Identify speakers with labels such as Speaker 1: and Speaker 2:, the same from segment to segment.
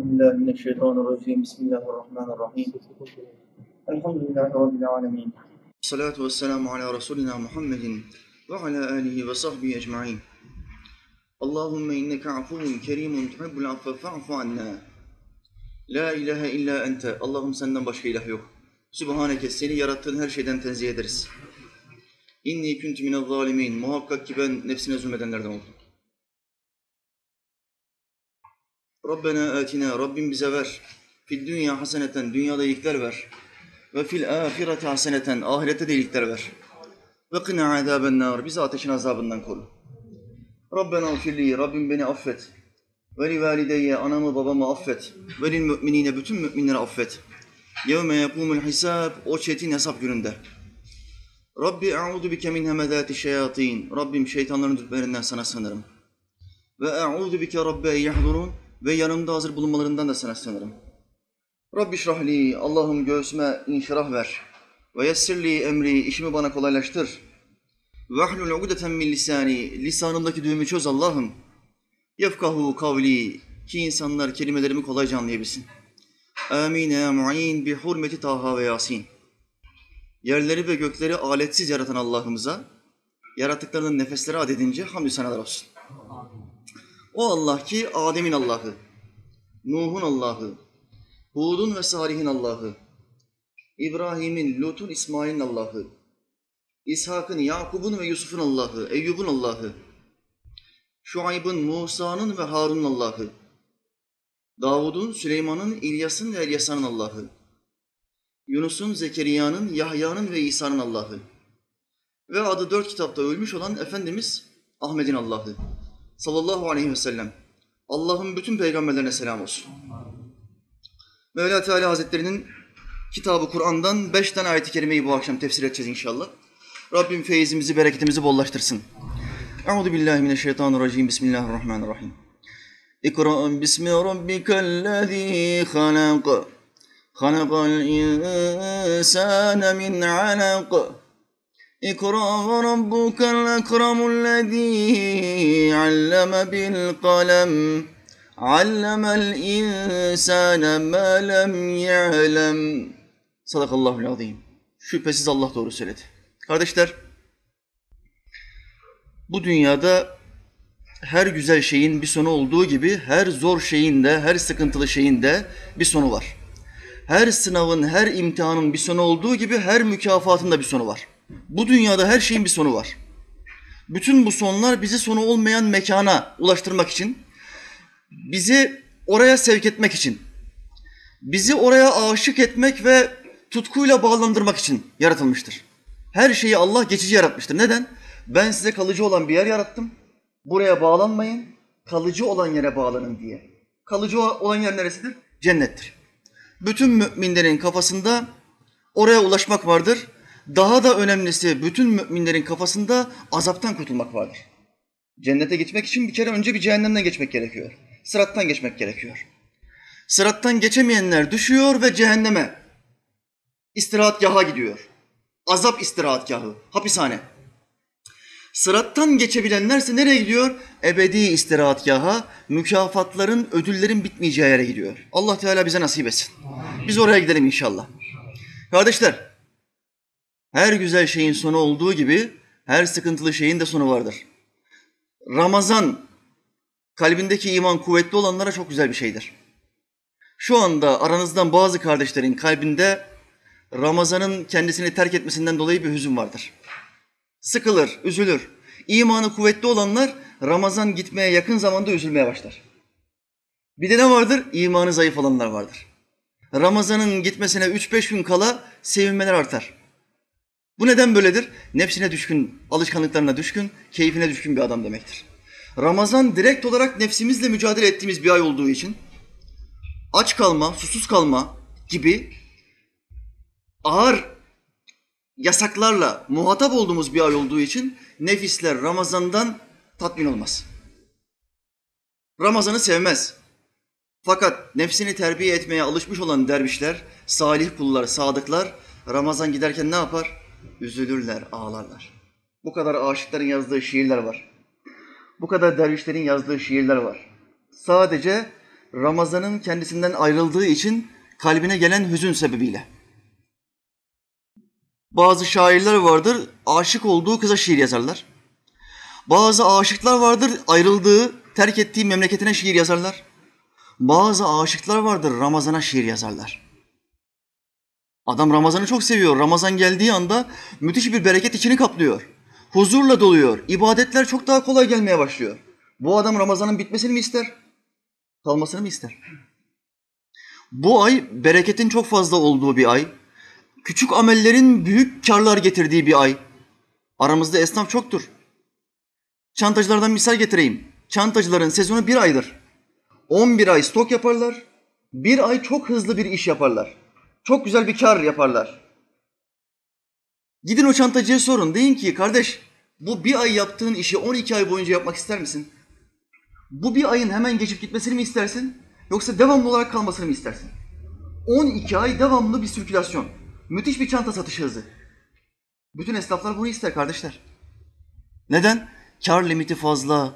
Speaker 1: أعوذ بالله من الشيطان الرجيم بسم الله الرحمن الرحيم الحمد لله رب العالمين الصلاة والسلام على رسولنا محمد وعلى آله وصحبه أجمعين اللهم إنك عفو كريم تحب العفو فاعف عنا La ilahe illa ente. Allah'ım senden başka ilah yok. Sübhaneke seni yarattığın her şeyden tenzih ederiz. İnni kuntu minel zalimin. Muhakkak ki ben nefsine zulmedenlerden oldum. Rabbena atina. Rabbim bize ver. Fid dünya haseneten. Dünyada iyilikler ver. Ve fil ahireti haseneten. Ahirette de iyilikler ver. Ve kına azaben nar. Bizi ateşin azabından koru. Rabbena ufirli. Rabbim beni affet. Ve li valideyye anamı babamı affet. Ve lil müminine bütün müminleri affet. Yevme yekumul hisab o çetin hesap gününde. Rabbi e'udu bike min hemedati şeyatin. Rabbim şeytanların dütlerinden sana sığınırım. Ve e'udu bike rabbe yahdurun ve yanımda hazır bulunmalarından da sana sığınırım. Rabbi şrahli Allah'ım göğsüme inşirah ver. Ve yessirli emri işimi bana kolaylaştır. Ve ahlul ugdeten min lisani lisanımdaki düğümü çöz Allah'ım. Yefkahu kavli ki insanlar kelimelerimi kolayca anlayabilsin. Amin ya mu'in bi hurmeti Taha ve Yasin. Yerleri ve gökleri aletsiz yaratan Allah'ımıza yarattıklarının nefesleri adedince hamdü senalar olsun. O Allah ki Adem'in Allah'ı, Nuh'un Allah'ı, Hud'un ve Salih'in Allah'ı, İbrahim'in, Lut'un, İsmail'in Allah'ı, İshak'ın, Yakub'un ve Yusuf'un Allah'ı, Eyyub'un Allah'ı, Şuayb'ın, Musa'nın ve Harun'un Allah'ı, Davud'un, Süleyman'ın, İlyas'ın ve Elyasa'nın Allah'ı, Yunus'un, Zekeriya'nın, Yahya'nın ve İsa'nın Allah'ı ve adı dört kitapta ölmüş olan Efendimiz Ahmet'in Allah'ı sallallahu aleyhi ve sellem. Allah'ın bütün peygamberlerine selam olsun. Mevla Teala Hazretleri'nin kitabı Kur'an'dan beş tane ayet-i kerimeyi bu akşam tefsir edeceğiz inşallah. Rabbim feyizimizi, bereketimizi bollaştırsın. Euzu billahi mineşşeytanirracim. Bismillahirrahmanirrahim. İkra bismi rabbikellezî halak. Halakal insâne min alak. Ve rabbukel ekremüllezî alleme bil kalem. Allemel insâne ma lem ya'lem. Sadakallahul azîm. Şüphesiz Allah doğru söyledi. Kardeşler, bu dünyada her güzel şeyin bir sonu olduğu gibi her zor şeyin de, her sıkıntılı şeyin de bir sonu var. Her sınavın, her imtihanın bir sonu olduğu gibi her mükafatın da bir sonu var. Bu dünyada her şeyin bir sonu var. Bütün bu sonlar bizi sonu olmayan mekana ulaştırmak için, bizi oraya sevk etmek için, bizi oraya aşık etmek ve tutkuyla bağlandırmak için yaratılmıştır. Her şeyi Allah geçici yaratmıştır. Neden? Ben size kalıcı olan bir yer yarattım. Buraya bağlanmayın, kalıcı olan yere bağlanın diye. Kalıcı olan yer neresidir? Cennettir. Bütün müminlerin kafasında oraya ulaşmak vardır. Daha da önemlisi bütün müminlerin kafasında azaptan kurtulmak vardır. Cennete gitmek için bir kere önce bir cehennemden geçmek gerekiyor. Sırattan geçmek gerekiyor. Sırattan geçemeyenler düşüyor ve cehenneme, istirahatgaha gidiyor. Azap istirahatgahı, hapishane. Sırattan geçebilenlerse nereye gidiyor? Ebedi istirahatgaha, mükafatların, ödüllerin bitmeyeceği yere gidiyor. Allah Teala bize nasip etsin. Biz oraya gidelim inşallah. Kardeşler, her güzel şeyin sonu olduğu gibi her sıkıntılı şeyin de sonu vardır. Ramazan, kalbindeki iman kuvvetli olanlara çok güzel bir şeydir. Şu anda aranızdan bazı kardeşlerin kalbinde Ramazan'ın kendisini terk etmesinden dolayı bir hüzün vardır. Sıkılır, üzülür. İmanı kuvvetli olanlar Ramazan gitmeye yakın zamanda üzülmeye başlar. Bir de ne vardır? İmanı zayıf olanlar vardır. Ramazan'ın gitmesine 3-5 gün kala sevinmeler artar. Bu neden böyledir? Nefsine düşkün, alışkanlıklarına düşkün, keyfine düşkün bir adam demektir. Ramazan direkt olarak nefsimizle mücadele ettiğimiz bir ay olduğu için aç kalma, susuz kalma gibi ağır yasaklarla muhatap olduğumuz bir ay olduğu için nefisler Ramazan'dan tatmin olmaz. Ramazan'ı sevmez. Fakat nefsini terbiye etmeye alışmış olan dervişler, salih kullar, sadıklar Ramazan giderken ne yapar? Üzülürler, ağlarlar. Bu kadar aşıkların yazdığı şiirler var. Bu kadar dervişlerin yazdığı şiirler var. Sadece Ramazan'ın kendisinden ayrıldığı için kalbine gelen hüzün sebebiyle. Bazı şairler vardır, aşık olduğu kıza şiir yazarlar. Bazı aşıklar vardır, ayrıldığı, terk ettiği memleketine şiir yazarlar. Bazı aşıklar vardır, Ramazan'a şiir yazarlar. Adam Ramazan'ı çok seviyor. Ramazan geldiği anda müthiş bir bereket içini kaplıyor. Huzurla doluyor. İbadetler çok daha kolay gelmeye başlıyor. Bu adam Ramazan'ın bitmesini mi ister? Kalmasını mı ister? Bu ay bereketin çok fazla olduğu bir ay. Küçük amellerin büyük karlar getirdiği bir ay. Aramızda esnaf çoktur. Çantacılardan misal getireyim. Çantacıların sezonu bir aydır. 11 ay stok yaparlar. Bir ay çok hızlı bir iş yaparlar. Çok güzel bir kar yaparlar. Gidin o çantacıya sorun. Deyin ki kardeş bu bir ay yaptığın işi 12 ay boyunca yapmak ister misin? Bu bir ayın hemen geçip gitmesini mi istersin? Yoksa devamlı olarak kalmasını mı istersin? 12 ay devamlı bir sirkülasyon. Müthiş bir çanta satışı hızı. Bütün esnaflar bunu ister kardeşler. Neden? Kar limiti fazla,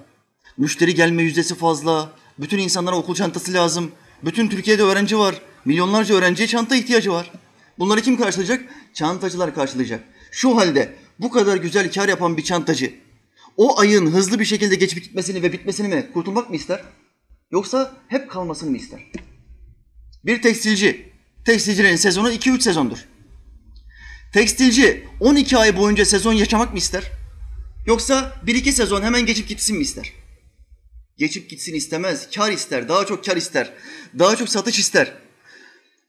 Speaker 1: müşteri gelme yüzdesi fazla, bütün insanlara okul çantası lazım, bütün Türkiye'de öğrenci var, milyonlarca öğrenciye çanta ihtiyacı var. Bunları kim karşılayacak? Çantacılar karşılayacak. Şu halde bu kadar güzel kar yapan bir çantacı o ayın hızlı bir şekilde geçip gitmesini ve bitmesini mi kurtulmak mı ister? Yoksa hep kalmasını mı ister? Bir tekstilci, tekstilcilerin sezonu 2-3 sezondur. Tekstilci 12 ay boyunca sezon yaşamak mı ister? Yoksa 1-2 sezon hemen geçip gitsin mi ister? Geçip gitsin istemez, kar ister, daha çok kar ister, daha çok satış ister.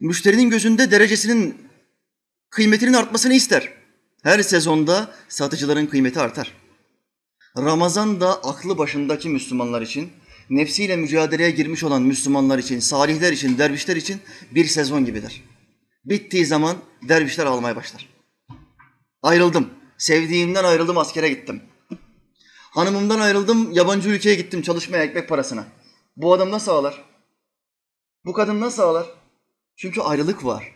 Speaker 1: Müşterinin gözünde derecesinin, kıymetinin artmasını ister. Her sezonda satıcıların kıymeti artar. Ramazan da aklı başındaki Müslümanlar için, nefsiyle mücadeleye girmiş olan Müslümanlar için, salihler için, dervişler için bir sezon gibidir. Bittiği zaman dervişler ağlamaya başlar. Ayrıldım. Sevdiğimden ayrıldım, askere gittim. Hanımımdan ayrıldım, yabancı ülkeye gittim çalışmaya ekmek parasına. Bu adam nasıl ağlar? Bu kadın nasıl ağlar? Çünkü ayrılık var.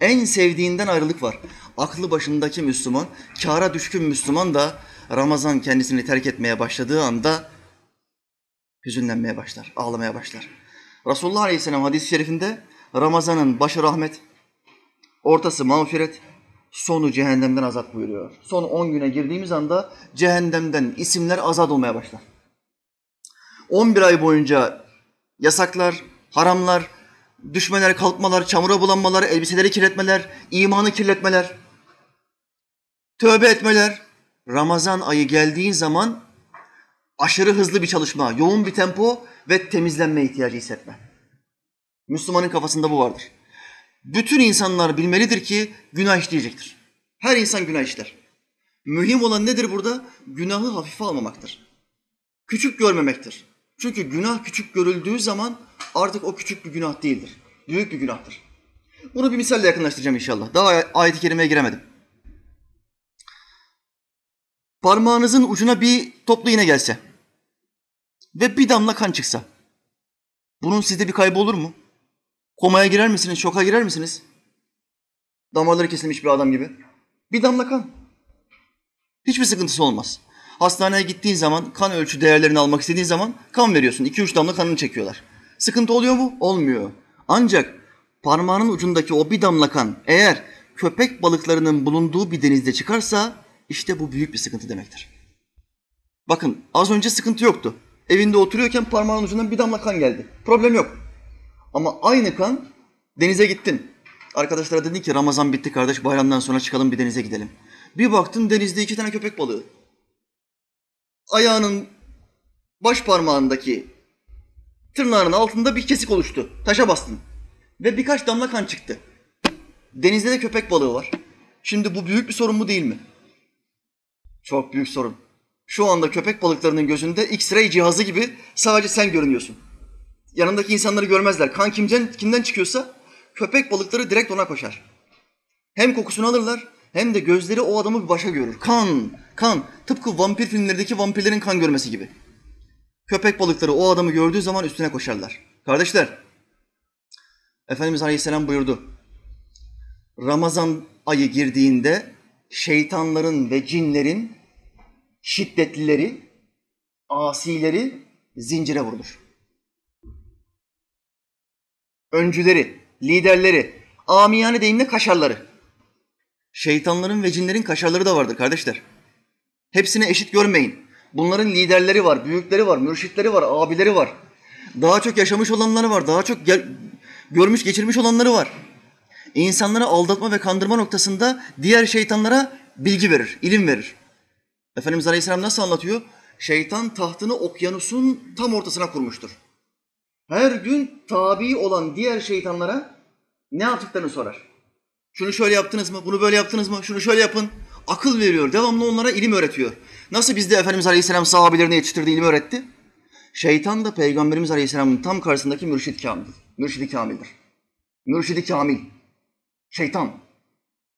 Speaker 1: En sevdiğinden ayrılık var. Aklı başındaki Müslüman, kâra düşkün Müslüman da Ramazan kendisini terk etmeye başladığı anda hüzünlenmeye başlar, ağlamaya başlar. Resulullah Aleyhisselam hadis-i şerifinde Ramazan'ın başı rahmet, ortası mağfiret, sonu cehennemden azat buyuruyor. Son 10 güne girdiğimiz anda cehennemden isimler azat olmaya başlar. 11 ay boyunca yasaklar, haramlar, düşmeler, kalkmalar, çamura bulanmalar, elbiseleri kirletmeler, imanı kirletmeler, tövbe etmeler. Ramazan ayı geldiği zaman aşırı hızlı bir çalışma, yoğun bir tempo ve temizlenme ihtiyacı hissetme. Müslümanın kafasında bu vardır. Bütün insanlar bilmelidir ki günah işleyecektir. Her insan günah işler. Mühim olan nedir burada? Günahı hafife almamaktır. Küçük görmemektir. Çünkü günah küçük görüldüğü zaman artık o küçük bir günah değildir. Büyük bir günahtır. Bunu bir misalle yakınlaştıracağım inşallah. Daha ayet-i kerimeye giremedim. Parmağınızın ucuna bir toplu iğne gelse ve bir damla kan çıksa bunun sizde bir kaybı olur mu? Komaya girer misiniz? Şoka girer misiniz? Damarları kesilmiş bir adam gibi. Bir damla kan. Hiçbir sıkıntısı olmaz. Hastaneye gittiğin zaman kan ölçü değerlerini almak istediğin zaman kan veriyorsun. 2-3 damla kanını çekiyorlar. Sıkıntı oluyor mu? Olmuyor. Ancak parmağının ucundaki o bir damla kan eğer köpek balıklarının bulunduğu bir denizde çıkarsa işte bu büyük bir sıkıntı demektir. Bakın az önce sıkıntı yoktu. Evinde oturuyorken parmağının ucundan bir damla kan geldi. Problem yok. Ama aynı kan denize gittin. Arkadaşlara dedin ki Ramazan bitti kardeş bayramdan sonra çıkalım bir denize gidelim. Bir baktın denizde iki tane köpek balığı. Ayağının baş parmağındaki tırnağının altında bir kesik oluştu. Taşa bastın. Ve birkaç damla kan çıktı. Denizde de köpek balığı var. Şimdi bu büyük bir sorun mu değil mi? Çok büyük sorun. Şu anda köpek balıklarının gözünde X-ray cihazı gibi sadece sen görünüyorsun. Yanındaki insanları görmezler. Kan kimden, kimden çıkıyorsa köpek balıkları direkt ona koşar. Hem kokusunu alırlar hem de gözleri o adamı bir başa görür. Kan, kan. Tıpkı vampir filmlerindeki vampirlerin kan görmesi gibi. Köpek balıkları o adamı gördüğü zaman üstüne koşarlar. Kardeşler, Efendimiz Aleyhisselam buyurdu. Ramazan ayı girdiğinde şeytanların ve cinlerin şiddetlileri, asileri zincire vurulur. öncüleri, liderleri, amiyane deyimle kaşarları. Şeytanların ve cinlerin kaşarları da vardır kardeşler. Hepsini eşit görmeyin. Bunların liderleri var, büyükleri var, mürşitleri var, abileri var. Daha çok yaşamış olanları var, daha çok gel- görmüş, geçirmiş olanları var. İnsanları aldatma ve kandırma noktasında diğer şeytanlara bilgi verir, ilim verir. Efendimiz Aleyhisselam nasıl anlatıyor? Şeytan tahtını okyanusun tam ortasına kurmuştur. Her gün tabi olan diğer şeytanlara ne yaptıklarını sorar. Şunu şöyle yaptınız mı? Bunu böyle yaptınız mı? Şunu şöyle yapın. Akıl veriyor. Devamlı onlara ilim öğretiyor. Nasıl bizde Efendimiz Aleyhisselam sahabelerine yetiştirdiği ilmi öğretti? Şeytan da Peygamberimiz Aleyhisselam'ın tam karşısındaki mürşid kamildir. Mürşidi kamildir. Mürşidi kamil. Şeytan.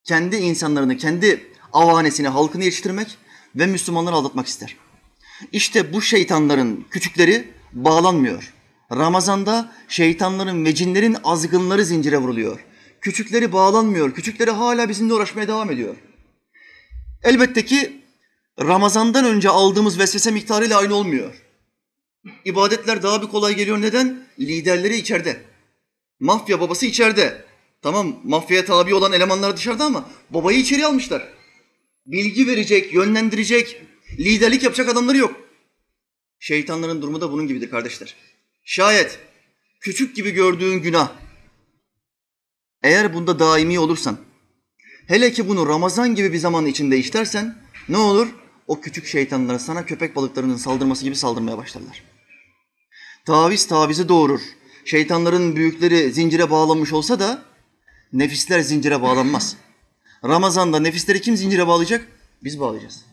Speaker 1: Kendi insanlarını, kendi avanesini, halkını yetiştirmek ve Müslümanları aldatmak ister. İşte bu şeytanların küçükleri bağlanmıyor. Ramazanda şeytanların ve cinlerin azgınları zincire vuruluyor. Küçükleri bağlanmıyor. Küçükleri hala bizimle uğraşmaya devam ediyor. Elbette ki Ramazandan önce aldığımız vesvese miktarıyla aynı olmuyor. İbadetler daha bir kolay geliyor. Neden? Liderleri içeride. Mafya babası içeride. Tamam mafyaya tabi olan elemanlar dışarıda ama babayı içeri almışlar. Bilgi verecek, yönlendirecek, liderlik yapacak adamları yok. Şeytanların durumu da bunun gibidir kardeşler. Şayet küçük gibi gördüğün günah, eğer bunda daimi olursan, hele ki bunu Ramazan gibi bir zaman içinde işlersen ne olur? O küçük şeytanlar sana köpek balıklarının saldırması gibi saldırmaya başlarlar. Taviz tavizi doğurur. Şeytanların büyükleri zincire bağlanmış olsa da nefisler zincire bağlanmaz. Ramazan'da nefisleri kim zincire bağlayacak? Biz bağlayacağız.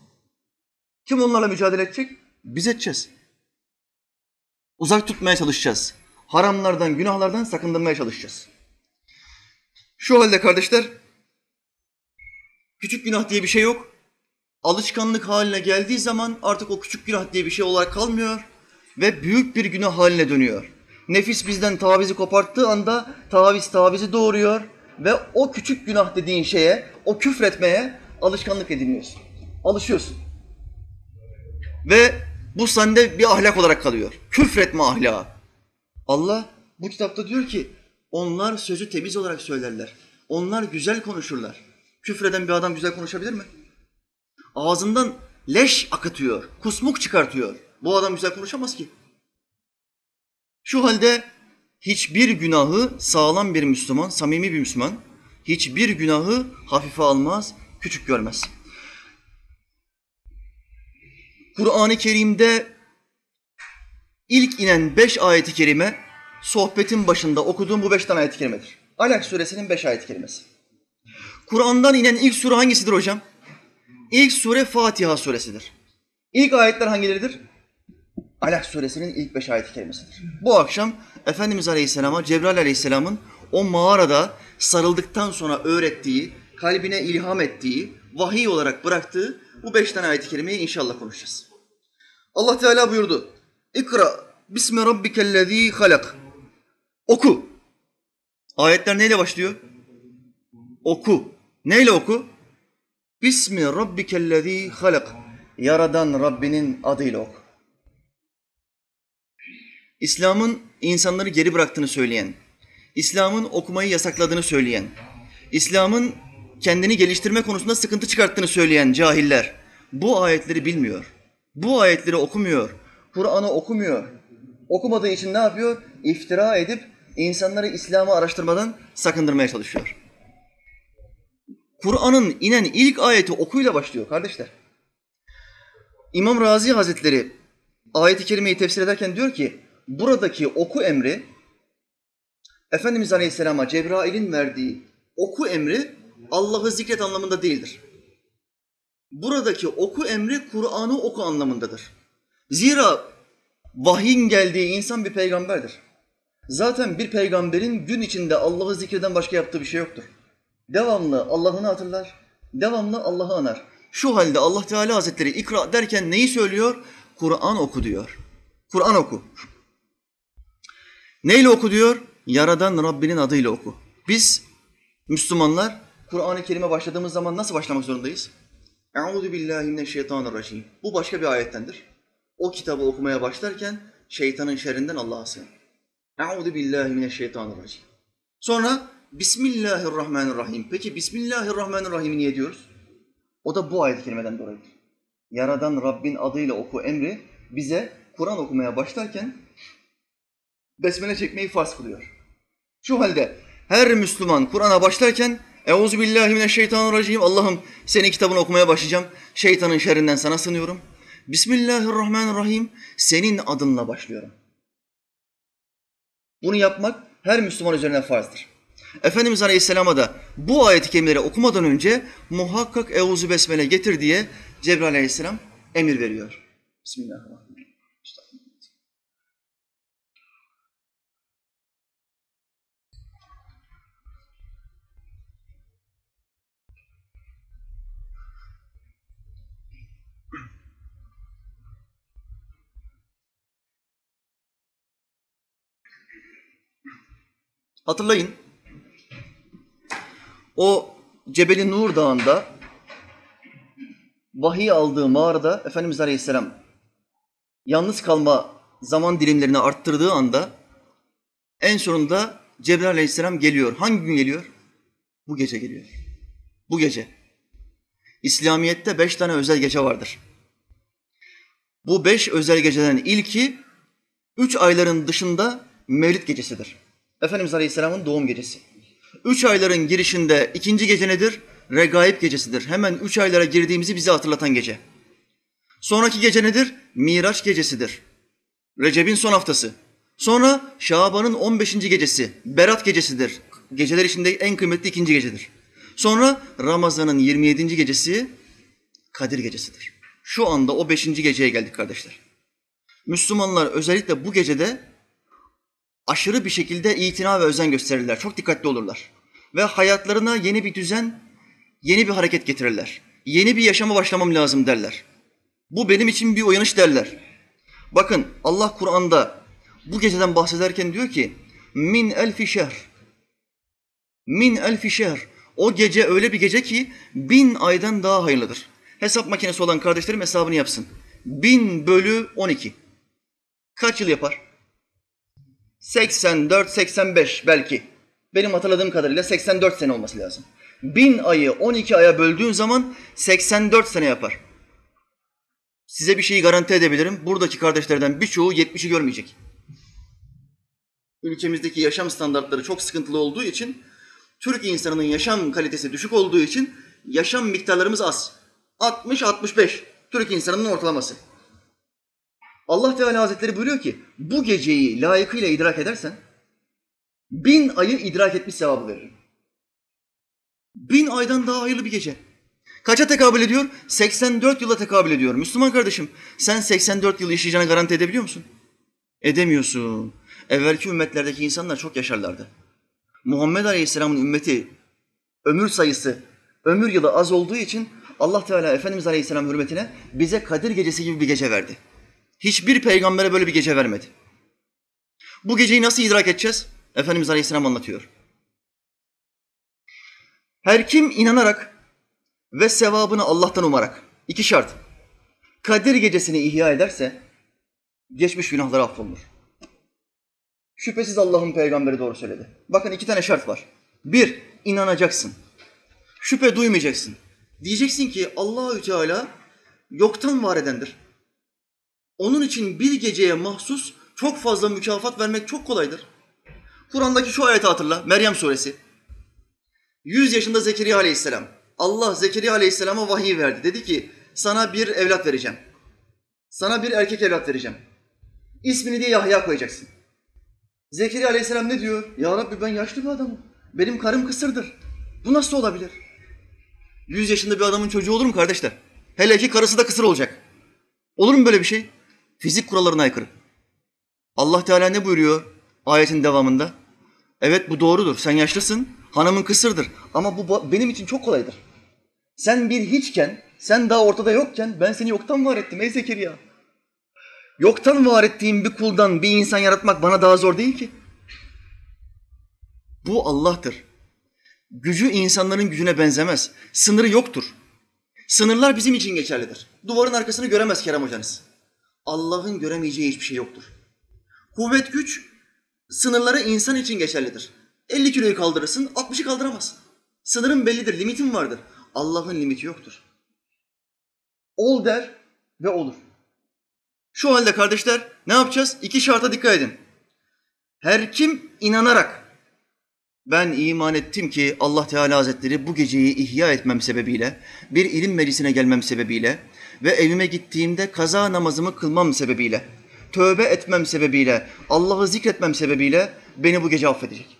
Speaker 1: Kim onlarla mücadele edecek? Biz edeceğiz. Uzak tutmaya çalışacağız. Haramlardan, günahlardan sakındırmaya çalışacağız. Şu halde kardeşler, küçük günah diye bir şey yok. Alışkanlık haline geldiği zaman artık o küçük günah diye bir şey olarak kalmıyor ve büyük bir günah haline dönüyor. Nefis bizden tavizi koparttığı anda taviz tavizi doğuruyor ve o küçük günah dediğin şeye, o küfretmeye alışkanlık ediniyorsun. Alışıyorsun. Ve bu sende bir ahlak olarak kalıyor. Küfretme ahlakı. Allah bu kitapta diyor ki onlar sözü temiz olarak söylerler. Onlar güzel konuşurlar. Küfreden bir adam güzel konuşabilir mi? Ağzından leş akıtıyor, kusmuk çıkartıyor. Bu adam güzel konuşamaz ki. Şu halde hiçbir günahı sağlam bir Müslüman, samimi bir Müslüman hiçbir günahı hafife almaz, küçük görmez. Kur'an-ı Kerim'de ilk inen beş ayeti kerime sohbetin başında okuduğum bu beş tane ayet-i kerimedir. Alak suresinin beş ayet-i kerimesi. Kur'an'dan inen ilk sure hangisidir hocam? İlk sure Fatiha suresidir. İlk ayetler hangileridir? Alak suresinin ilk beş ayet-i kerimesidir. Bu akşam Efendimiz Aleyhisselam'a Cebrail Aleyhisselam'ın o mağarada sarıldıktan sonra öğrettiği, kalbine ilham ettiği, vahiy olarak bıraktığı bu beş tane ayet-i kerimeyi inşallah konuşacağız. Allah Teala buyurdu. İkra bismi rabbikellezî halak. Oku. Ayetler neyle başlıyor? Oku. Neyle oku? Bismi rabbikellezî halak. Yaradan Rabbinin adıyla oku. İslam'ın insanları geri bıraktığını söyleyen, İslam'ın okumayı yasakladığını söyleyen, İslam'ın kendini geliştirme konusunda sıkıntı çıkarttığını söyleyen cahiller bu ayetleri bilmiyor. Bu ayetleri okumuyor. Kur'an'ı okumuyor. Okumadığı için ne yapıyor? İftira edip insanları İslam'ı araştırmadan sakındırmaya çalışıyor. Kur'an'ın inen ilk ayeti okuyla başlıyor kardeşler. İmam Razi Hazretleri ayeti kerimeyi tefsir ederken diyor ki buradaki oku emri Efendimiz Aleyhisselam'a Cebrail'in verdiği oku emri Allah'ı zikret anlamında değildir. Buradaki oku emri Kur'an'ı oku anlamındadır. Zira vahyin geldiği insan bir peygamberdir. Zaten bir peygamberin gün içinde Allah'ı zikreden başka yaptığı bir şey yoktur. Devamlı Allah'ını hatırlar, devamlı Allah'ı anar. Şu halde Allah Teala Hazretleri ikra derken neyi söylüyor? Kur'an oku diyor. Kur'an oku. Neyle oku diyor? Yaradan Rabbinin adıyla oku. Biz Müslümanlar Kur'an-ı Kerim'e başladığımız zaman nasıl başlamak zorundayız? Euzu billahi mineşşeytanirracim. Bu başka bir ayettendir. O kitabı okumaya başlarken şeytanın şerrinden Allah'a sığın. Euzu billahi mineşşeytanirracim. Sonra Bismillahirrahmanirrahim. Peki Bismillahirrahmanirrahim niye diyoruz? O da bu ayet-i kerimeden dolayıdır. Yaradan Rabbin adıyla oku emri bize Kur'an okumaya başlarken besmele çekmeyi farz kılıyor. Şu halde her Müslüman Kur'an'a başlarken Euzu billahi mineşşeytanirracim. Allah'ım senin kitabını okumaya başlayacağım. Şeytanın şerrinden sana sınıyorum. Bismillahirrahmanirrahim. Senin adınla başlıyorum. Bunu yapmak her Müslüman üzerine farzdır. Efendimiz Aleyhisselam'a da bu ayet-i kerimeleri okumadan önce muhakkak Euzu Besmele getir diye Cebrail Aleyhisselam emir veriyor. Bismillahirrahmanirrahim. Hatırlayın. O Cebeli Nur Dağı'nda vahiy aldığı mağarada Efendimiz Aleyhisselam yalnız kalma zaman dilimlerini arttırdığı anda en sonunda Cebrail Aleyhisselam geliyor. Hangi gün geliyor? Bu gece geliyor. Bu gece. İslamiyet'te beş tane özel gece vardır. Bu beş özel geceden ilki üç ayların dışında Mevlid gecesidir. Efendimiz Aleyhisselam'ın doğum gecesi. Üç ayların girişinde ikinci gece nedir? Regaib gecesidir. Hemen üç aylara girdiğimizi bize hatırlatan gece. Sonraki gece nedir? Miraç gecesidir. Recep'in son haftası. Sonra Şaban'ın 15. gecesi, Berat gecesidir. Geceler içinde en kıymetli ikinci gecedir. Sonra Ramazan'ın 27. gecesi Kadir gecesidir. Şu anda o beşinci geceye geldik kardeşler. Müslümanlar özellikle bu gecede aşırı bir şekilde itina ve özen gösterirler. Çok dikkatli olurlar. Ve hayatlarına yeni bir düzen, yeni bir hareket getirirler. Yeni bir yaşama başlamam lazım derler. Bu benim için bir uyanış derler. Bakın Allah Kur'an'da bu geceden bahsederken diyor ki min elfi şehr. Min elfi şehr. O gece öyle bir gece ki bin aydan daha hayırlıdır. Hesap makinesi olan kardeşlerim hesabını yapsın. Bin bölü on iki. Kaç yıl yapar? 84, 85 belki. Benim hatırladığım kadarıyla 84 sene olması lazım. Bin ayı 12 aya böldüğün zaman 84 sene yapar. Size bir şeyi garanti edebilirim. Buradaki kardeşlerden birçoğu 70'i görmeyecek. Ülkemizdeki yaşam standartları çok sıkıntılı olduğu için, Türk insanının yaşam kalitesi düşük olduğu için yaşam miktarlarımız az. 60-65 Türk insanının ortalaması. Allah Teala Hazretleri buyuruyor ki bu geceyi layıkıyla idrak edersen bin ayı idrak etmiş sevabı veririm. Bin aydan daha hayırlı bir gece. Kaça tekabül ediyor? 84 yıla tekabül ediyor. Müslüman kardeşim sen 84 yıl yaşayacağını garanti edebiliyor musun? Edemiyorsun. Evvelki ümmetlerdeki insanlar çok yaşarlardı. Muhammed Aleyhisselam'ın ümmeti ömür sayısı, ömür yılı az olduğu için Allah Teala Efendimiz Aleyhisselam hürmetine bize Kadir gecesi gibi bir gece verdi. Hiçbir peygambere böyle bir gece vermedi. Bu geceyi nasıl idrak edeceğiz? Efendimiz Aleyhisselam anlatıyor. Her kim inanarak ve sevabını Allah'tan umarak, iki şart, Kadir gecesini ihya ederse, geçmiş günahları affolunur. Şüphesiz Allah'ın peygamberi doğru söyledi. Bakın iki tane şart var. Bir, inanacaksın. Şüphe duymayacaksın. Diyeceksin ki Allahü Teala yoktan var edendir. Onun için bir geceye mahsus çok fazla mükafat vermek çok kolaydır. Kur'an'daki şu ayeti hatırla, Meryem suresi. 100 yaşında Zekeriya aleyhisselam. Allah Zekeriya aleyhisselama vahiy verdi. Dedi ki sana bir evlat vereceğim. Sana bir erkek evlat vereceğim. İsmini diye Yahya koyacaksın. Zekeriya aleyhisselam ne diyor? Ya Rabbi ben yaşlı bir adamım. Benim karım kısırdır. Bu nasıl olabilir? 100 yaşında bir adamın çocuğu olur mu kardeşler? Hele ki karısı da kısır olacak. Olur mu böyle bir şey? Fizik kurallarına aykırı. Allah Teala ne buyuruyor ayetin devamında? Evet bu doğrudur. Sen yaşlısın, hanımın kısırdır. Ama bu benim için çok kolaydır. Sen bir hiçken, sen daha ortada yokken ben seni yoktan var ettim ey Zekeriya. Yoktan var ettiğim bir kuldan bir insan yaratmak bana daha zor değil ki. Bu Allah'tır. Gücü insanların gücüne benzemez. Sınırı yoktur. Sınırlar bizim için geçerlidir. Duvarın arkasını göremez Kerem hocanız. Allah'ın göremeyeceği hiçbir şey yoktur. Kuvvet güç sınırları insan için geçerlidir. 50 kiloyu kaldırırsın, 60'ı kaldıramazsın. Sınırın bellidir, limitin vardır. Allah'ın limiti yoktur. Ol der ve olur. Şu halde kardeşler ne yapacağız? İki şarta dikkat edin. Her kim inanarak ben iman ettim ki Allah Teala Hazretleri bu geceyi ihya etmem sebebiyle, bir ilim meclisine gelmem sebebiyle ve evime gittiğimde kaza namazımı kılmam sebebiyle, tövbe etmem sebebiyle, Allah'ı zikretmem sebebiyle beni bu gece affedecek.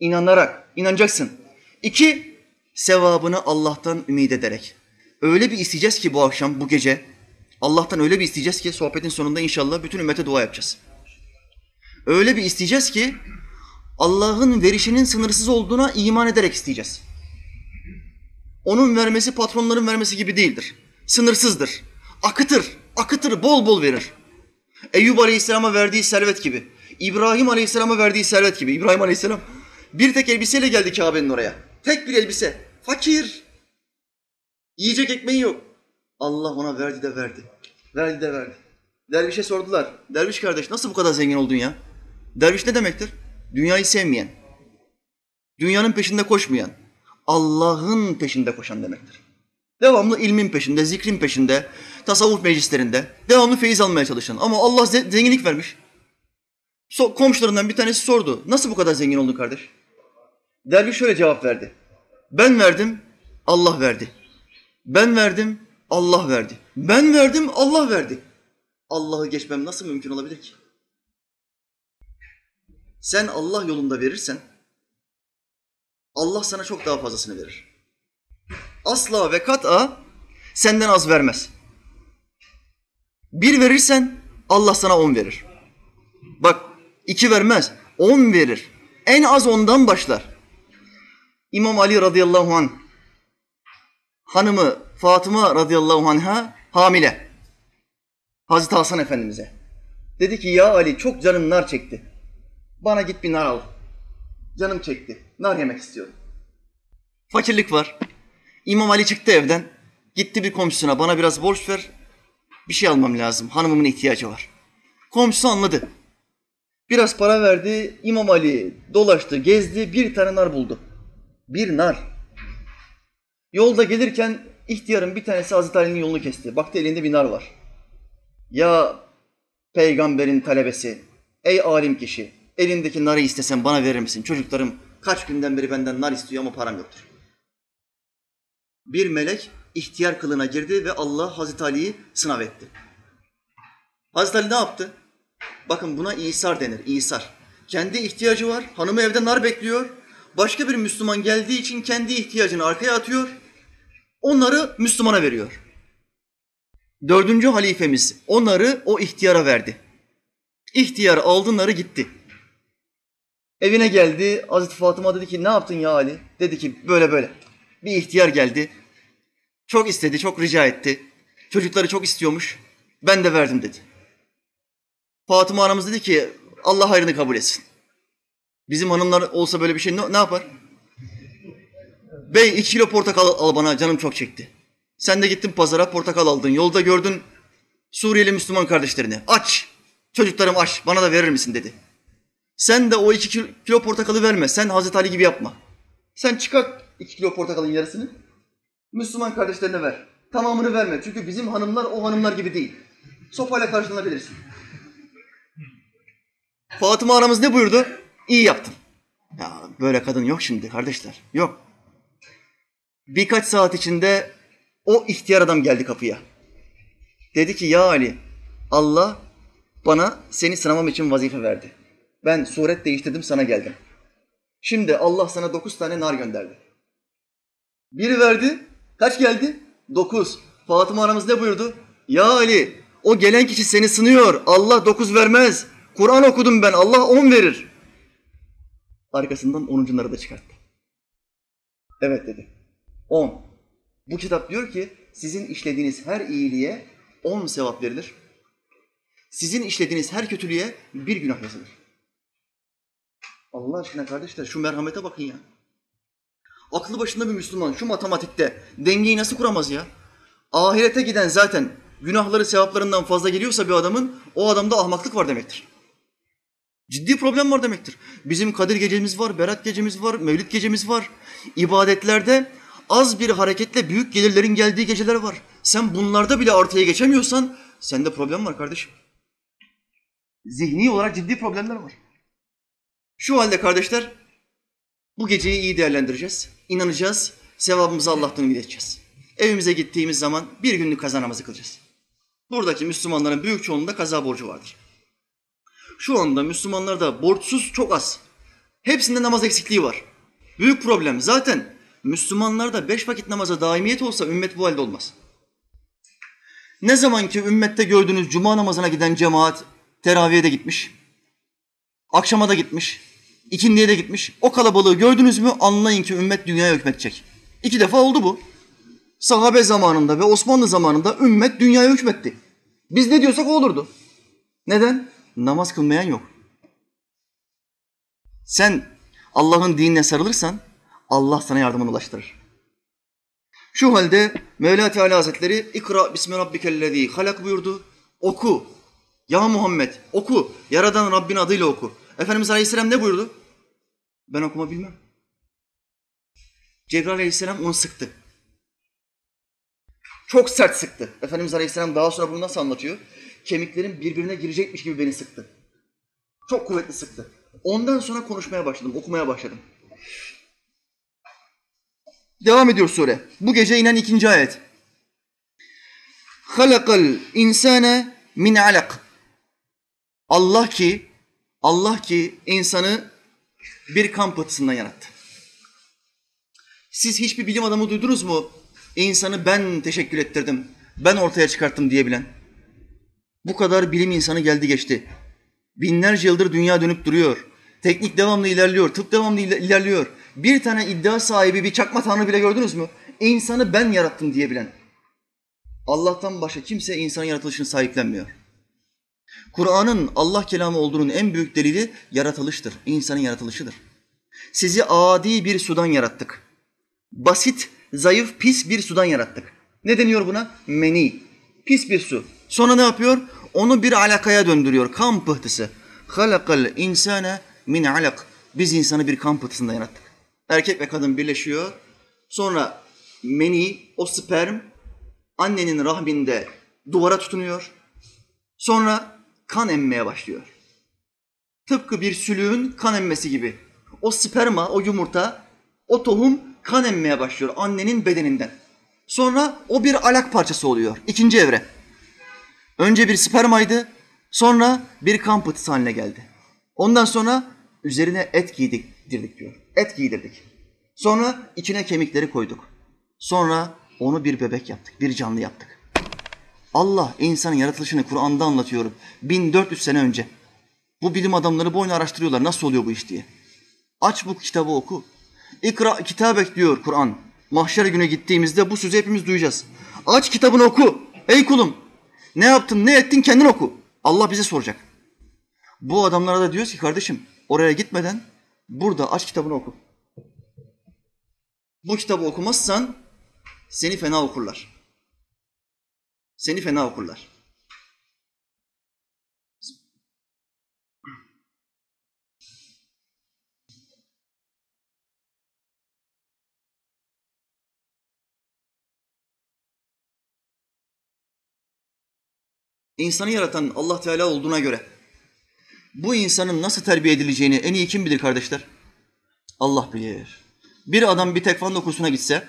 Speaker 1: İnanarak, inanacaksın. İki, sevabını Allah'tan ümit ederek. Öyle bir isteyeceğiz ki bu akşam, bu gece, Allah'tan öyle bir isteyeceğiz ki sohbetin sonunda inşallah bütün ümmete dua yapacağız. Öyle bir isteyeceğiz ki Allah'ın verişinin sınırsız olduğuna iman ederek isteyeceğiz. Onun vermesi patronların vermesi gibi değildir. Sınırsızdır. Akıtır, akıtır, bol bol verir. Eyyub Aleyhisselam'a verdiği servet gibi. İbrahim Aleyhisselam'a verdiği servet gibi. İbrahim Aleyhisselam bir tek elbiseyle geldi Kabe'nin oraya. Tek bir elbise. Fakir. Yiyecek ekmeği yok. Allah ona verdi de verdi. Verdi de verdi. Dervişe sordular. Derviş kardeş nasıl bu kadar zengin oldun ya? Derviş ne demektir? Dünyayı sevmeyen, dünyanın peşinde koşmayan, Allah'ın peşinde koşan demektir. Devamlı ilmin peşinde, zikrin peşinde, tasavvuf meclislerinde, devamlı feyiz almaya çalışan. Ama Allah zenginlik vermiş. So komşularından bir tanesi sordu. Nasıl bu kadar zengin oldun kardeş? Derviş şöyle cevap verdi. Ben verdim, Allah verdi. Ben verdim, Allah verdi. Ben verdim, Allah verdi. Allah'ı geçmem nasıl mümkün olabilir ki? Sen Allah yolunda verirsen Allah sana çok daha fazlasını verir. Asla ve kat'a senden az vermez. Bir verirsen Allah sana on verir. Bak iki vermez, on verir. En az ondan başlar. İmam Ali radıyallahu anh hanımı Fatıma radıyallahu anh'a hamile. Hazreti Hasan Efendimiz'e. Dedi ki ya Ali çok canım nar çekti. Bana git bir nar al. Canım çekti. Nar yemek istiyorum. Fakirlik var. İmam Ali çıktı evden. Gitti bir komşusuna bana biraz borç ver. Bir şey almam lazım. Hanımımın ihtiyacı var. Komşusu anladı. Biraz para verdi. İmam Ali dolaştı, gezdi. Bir tane nar buldu. Bir nar. Yolda gelirken ihtiyarın bir tanesi Hazreti Ali'nin yolunu kesti. Baktı elinde bir nar var. Ya peygamberin talebesi, ey alim kişi, elindeki narı istesen bana verir misin? Çocuklarım kaç günden beri benden nar istiyor ama param yoktur. Bir melek ihtiyar kılına girdi ve Allah Hazreti Ali'yi sınav etti. Hazreti Ali ne yaptı? Bakın buna İsar denir, İsar. Kendi ihtiyacı var, hanımı evde nar bekliyor. Başka bir Müslüman geldiği için kendi ihtiyacını arkaya atıyor. Onları Müslümana veriyor. Dördüncü halifemiz onları o ihtiyara verdi. İhtiyar aldı narı gitti. Evine geldi. Hazreti Fatıma dedi ki ne yaptın ya Ali? Dedi ki böyle böyle. Bir ihtiyar geldi. Çok istedi, çok rica etti. Çocukları çok istiyormuş. Ben de verdim dedi. Fatıma anamız dedi ki Allah hayrını kabul etsin. Bizim hanımlar olsa böyle bir şey ne, ne yapar? Bey iki kilo portakal al bana canım çok çekti. Sen de gittin pazara portakal aldın. Yolda gördün Suriyeli Müslüman kardeşlerini. Aç. Çocuklarım aç. Bana da verir misin dedi. Sen de o iki kilo, portakalı verme. Sen Hazreti Ali gibi yapma. Sen çıkart iki kilo portakalın yarısını. Müslüman kardeşlerine ver. Tamamını verme. Çünkü bizim hanımlar o hanımlar gibi değil. Sopayla karşılanabilirsin. Fatıma anamız ne buyurdu? İyi yaptın. Ya böyle kadın yok şimdi kardeşler. Yok. Birkaç saat içinde o ihtiyar adam geldi kapıya. Dedi ki ya Ali Allah bana seni sınamam için vazife verdi. Ben suret değiştirdim sana geldim. Şimdi Allah sana dokuz tane nar gönderdi. Biri verdi. Kaç geldi? Dokuz. Fatıma anamız ne buyurdu? Ya Ali o gelen kişi seni sınıyor. Allah dokuz vermez. Kur'an okudum ben. Allah on verir. Arkasından onuncuları da çıkarttı. Evet dedi. On. Bu kitap diyor ki sizin işlediğiniz her iyiliğe on sevap verilir. Sizin işlediğiniz her kötülüğe bir günah yazılır. Allah aşkına kardeşler şu merhamete bakın ya. Aklı başında bir Müslüman şu matematikte dengeyi nasıl kuramaz ya? Ahirete giden zaten günahları sevaplarından fazla geliyorsa bir adamın o adamda ahmaklık var demektir. Ciddi problem var demektir. Bizim Kadir gecemiz var, Berat gecemiz var, Mevlid gecemiz var. İbadetlerde az bir hareketle büyük gelirlerin geldiği geceler var. Sen bunlarda bile artıya geçemiyorsan sende problem var kardeşim. Zihni olarak ciddi problemler var. Şu halde kardeşler bu geceyi iyi değerlendireceğiz. İnanacağız. Sevabımızı Allah'tan ümit. Evimize gittiğimiz zaman bir günlük kaza namazı kılacağız. Buradaki Müslümanların büyük çoğunluğunda kaza borcu vardır. Şu anda Müslümanlarda borçsuz çok az. Hepsinde namaz eksikliği var. Büyük problem. Zaten Müslümanlarda beş vakit namaza daimiyet olsa ümmet bu halde olmaz. Ne zaman ki ümmette gördüğünüz cuma namazına giden cemaat teraviye de gitmiş, akşama da gitmiş, ikindiye de gitmiş. O kalabalığı gördünüz mü anlayın ki ümmet dünyaya hükmetecek. İki defa oldu bu. Sahabe zamanında ve Osmanlı zamanında ümmet dünyaya hükmetti. Biz ne diyorsak o olurdu. Neden? Namaz kılmayan yok. Sen Allah'ın dinine sarılırsan Allah sana yardımını ulaştırır. Şu halde Mevla Teala Hazretleri ikra bismi rabbikellezî halak buyurdu. Oku. Ya Muhammed oku. Yaradan Rabbin adıyla oku. Efendimiz Aleyhisselam ne buyurdu? Ben okuma bilmem. Cebrail Aleyhisselam onu sıktı. Çok sert sıktı. Efendimiz Aleyhisselam daha sonra bunu nasıl anlatıyor? Kemiklerim birbirine girecekmiş gibi beni sıktı. Çok kuvvetli sıktı. Ondan sonra konuşmaya başladım, okumaya başladım. Devam ediyor sure. Bu gece inen ikinci ayet. Halakal insane min alak. Allah ki Allah ki insanı bir kan pıhtısından yarattı. Siz hiçbir bilim adamı duydunuz mu? İnsanı ben teşekkür ettirdim, ben ortaya çıkarttım diyebilen. Bu kadar bilim insanı geldi geçti. Binlerce yıldır dünya dönüp duruyor. Teknik devamlı ilerliyor, tıp devamlı ilerliyor. Bir tane iddia sahibi, bir çakma tanrı bile gördünüz mü? İnsanı ben yarattım diyebilen. Allah'tan başka kimse insanın yaratılışını sahiplenmiyor. Kur'an'ın Allah kelamı olduğunun en büyük delili yaratılıştır, insanın yaratılışıdır. Sizi adi bir sudan yarattık. Basit, zayıf, pis bir sudan yarattık. Ne deniyor buna? Meni. Pis bir su. Sonra ne yapıyor? Onu bir alakaya döndürüyor. Kan pıhtısı. Halakal insane min alak. Biz insanı bir kan pıhtısında yarattık. Erkek ve kadın birleşiyor. Sonra meni, o sperm annenin rahminde duvara tutunuyor. Sonra kan emmeye başlıyor. Tıpkı bir sülüğün kan emmesi gibi. O sperma, o yumurta, o tohum kan emmeye başlıyor annenin bedeninden. Sonra o bir alak parçası oluyor. İkinci evre. Önce bir spermaydı, sonra bir kan pıhtısı haline geldi. Ondan sonra üzerine et giydirdik diyor. Et giydirdik. Sonra içine kemikleri koyduk. Sonra onu bir bebek yaptık, bir canlı yaptık. Allah insanın yaratılışını Kur'an'da anlatıyorum. 1400 sene önce. Bu bilim adamları boyunu araştırıyorlar nasıl oluyor bu iş diye. Aç bu kitabı oku. İkra kitabek diyor Kur'an. Mahşer günü gittiğimizde bu sözü hepimiz duyacağız. Aç kitabını oku. Ey kulum ne yaptın ne ettin kendin oku. Allah bize soracak. Bu adamlara da diyoruz ki kardeşim oraya gitmeden burada aç kitabını oku. Bu kitabı okumazsan seni fena okurlar. Seni fena okurlar. İnsanı yaratan Allah Teala olduğuna göre bu insanın nasıl terbiye edileceğini en iyi kim bilir kardeşler? Allah bilir. Bir adam bir tekvando kursuna gitse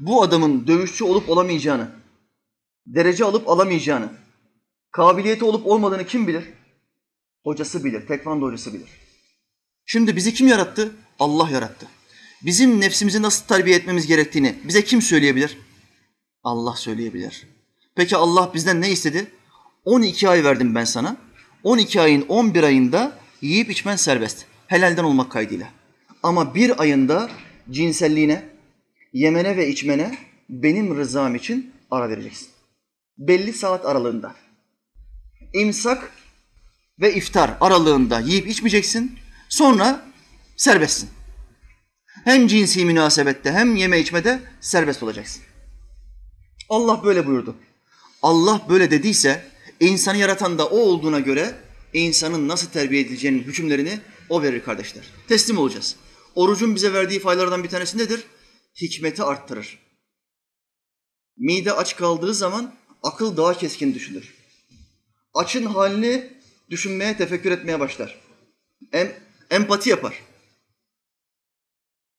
Speaker 1: bu adamın dövüşçü olup olamayacağını, derece alıp alamayacağını, kabiliyeti olup olmadığını kim bilir? Hocası bilir, tekvando hocası bilir. Şimdi bizi kim yarattı? Allah yarattı. Bizim nefsimizi nasıl terbiye etmemiz gerektiğini bize kim söyleyebilir? Allah söyleyebilir. Peki Allah bizden ne istedi? 12 ay verdim ben sana. 12 ayın 11 ayında yiyip içmen serbest. Helalden olmak kaydıyla. Ama bir ayında cinselliğine, yemene ve içmene benim rızam için ara vereceksin. Belli saat aralığında. İmsak ve iftar aralığında yiyip içmeyeceksin. Sonra serbestsin. Hem cinsi münasebette hem yeme içmede serbest olacaksın. Allah böyle buyurdu. Allah böyle dediyse insanı yaratan da o olduğuna göre insanın nasıl terbiye edileceğinin hükümlerini o verir kardeşler. Teslim olacağız. Orucun bize verdiği faydalardan bir tanesi nedir? Hikmeti arttırır. Mide aç kaldığı zaman akıl daha keskin düşünür. Açın halini düşünmeye, tefekkür etmeye başlar. Em, empati yapar.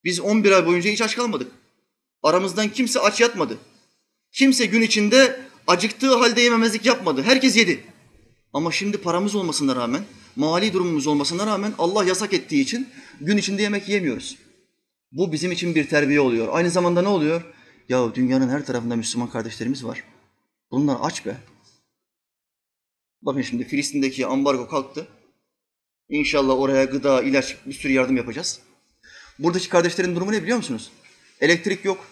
Speaker 1: Biz 11 ay boyunca hiç aç kalmadık. Aramızdan kimse aç yatmadı. Kimse gün içinde acıktığı halde yememezlik yapmadı. Herkes yedi. Ama şimdi paramız olmasına rağmen, mali durumumuz olmasına rağmen Allah yasak ettiği için gün içinde yemek yemiyoruz. Bu bizim için bir terbiye oluyor. Aynı zamanda ne oluyor? Ya dünyanın her tarafında Müslüman kardeşlerimiz var. Bunlar aç be. Bakın şimdi Filistin'deki ambargo kalktı. İnşallah oraya gıda, ilaç, bir sürü yardım yapacağız. Buradaki kardeşlerin durumu ne biliyor musunuz? Elektrik yok.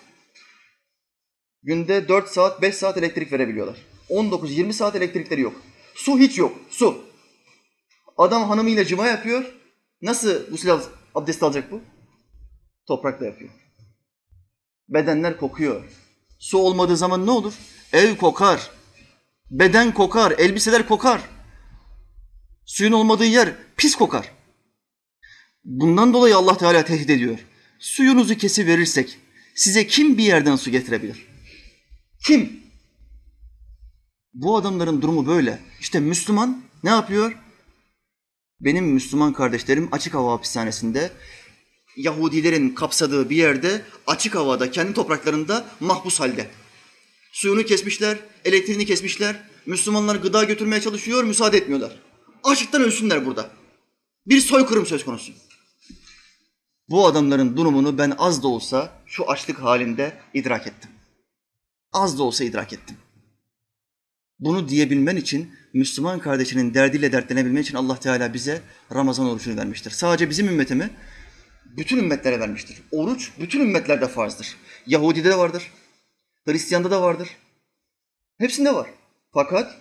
Speaker 1: Günde 4 saat, 5 saat elektrik verebiliyorlar. 19-20 saat elektrikleri yok. Su hiç yok, su. Adam hanımıyla cima yapıyor. Nasıl gusül abdest alacak bu? Toprakla yapıyor. Bedenler kokuyor. Su olmadığı zaman ne olur? Ev kokar. Beden kokar, elbiseler kokar. Suyun olmadığı yer pis kokar. Bundan dolayı Allah Teala tehdit ediyor. Suyunuzu kesi verirsek size kim bir yerden su getirebilir? Kim? Bu adamların durumu böyle. İşte Müslüman ne yapıyor? Benim Müslüman kardeşlerim açık hava hapishanesinde Yahudilerin kapsadığı bir yerde açık havada kendi topraklarında mahpus halde. Suyunu kesmişler, elektriğini kesmişler. Müslümanlar gıda götürmeye çalışıyor, müsaade etmiyorlar. Açlıktan ölsünler burada. Bir soykırım söz konusu. Bu adamların durumunu ben az da olsa şu açlık halinde idrak ettim. Az da olsa idrak ettim. Bunu diyebilmen için Müslüman kardeşinin derdiyle dertlenebilmen için Allah Teala bize Ramazan orucunu vermiştir. Sadece bizim ümmete? Bütün ümmetlere vermiştir. Oruç bütün ümmetlerde farzdır. Yahudi'de de vardır. Hristiyan'da da vardır. Hepsinde var. Fakat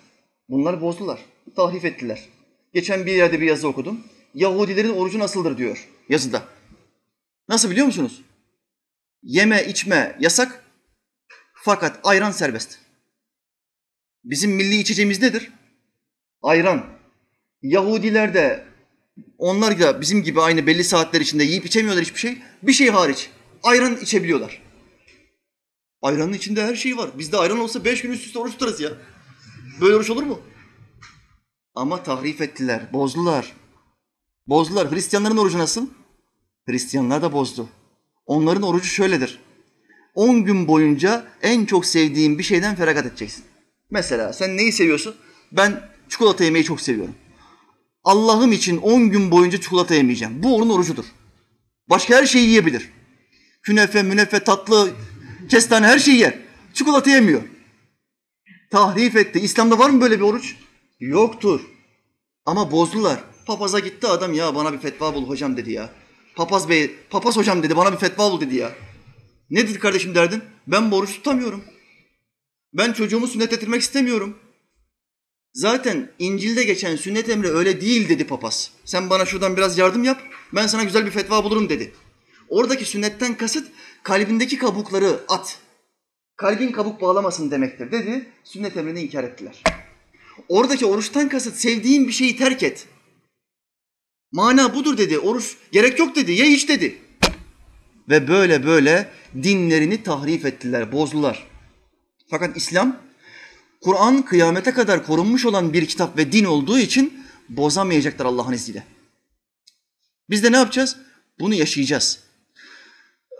Speaker 1: bunlar bozdular. Tahrif ettiler. Geçen bir yerde bir yazı okudum. Yahudilerin orucu nasıldır diyor yazıda. Nasıl biliyor musunuz? Yeme içme yasak fakat ayran serbest. Bizim milli içeceğimiz nedir? Ayran. Yahudiler de onlar da bizim gibi aynı belli saatler içinde yiyip içemiyorlar hiçbir şey. Bir şey hariç. Ayran içebiliyorlar. Ayranın içinde her şey var. Bizde ayran olsa beş gün üst üste oruç tutarız ya. Böyle oruç olur mu? Ama tahrif ettiler, bozdular. Bozdular. Hristiyanların orucu nasıl? Hristiyanlar da bozdu. Onların orucu şöyledir. 10 gün boyunca en çok sevdiğin bir şeyden feragat edeceksin. Mesela sen neyi seviyorsun? Ben çikolata yemeyi çok seviyorum. Allah'ım için 10 gün boyunca çikolata yemeyeceğim. Bu onun orucudur. Başka her şeyi yiyebilir. Künefe, münefe, tatlı, kestane her şeyi yer. Çikolata yemiyor. Tahrif etti. İslam'da var mı böyle bir oruç? Yoktur. Ama bozdular. Papaza gitti adam ya bana bir fetva bul hocam dedi ya. Papaz bey, papaz hocam dedi bana bir fetva bul dedi ya. Ne dedi kardeşim derdin? Ben bu oruç tutamıyorum. Ben çocuğumu sünnet ettirmek istemiyorum. Zaten İncil'de geçen sünnet emri öyle değil dedi papaz. Sen bana şuradan biraz yardım yap, ben sana güzel bir fetva bulurum dedi. Oradaki sünnetten kasıt kalbindeki kabukları at. Kalbin kabuk bağlamasın demektir dedi. Sünnet emrini inkar ettiler. Oradaki oruçtan kasıt sevdiğin bir şeyi terk et. Mana budur dedi. Oruç gerek yok dedi. Ye iç dedi. Ve böyle böyle dinlerini tahrif ettiler, bozdular. Fakat İslam, Kur'an kıyamete kadar korunmuş olan bir kitap ve din olduğu için bozamayacaklar Allah'ın izniyle. Biz de ne yapacağız? Bunu yaşayacağız.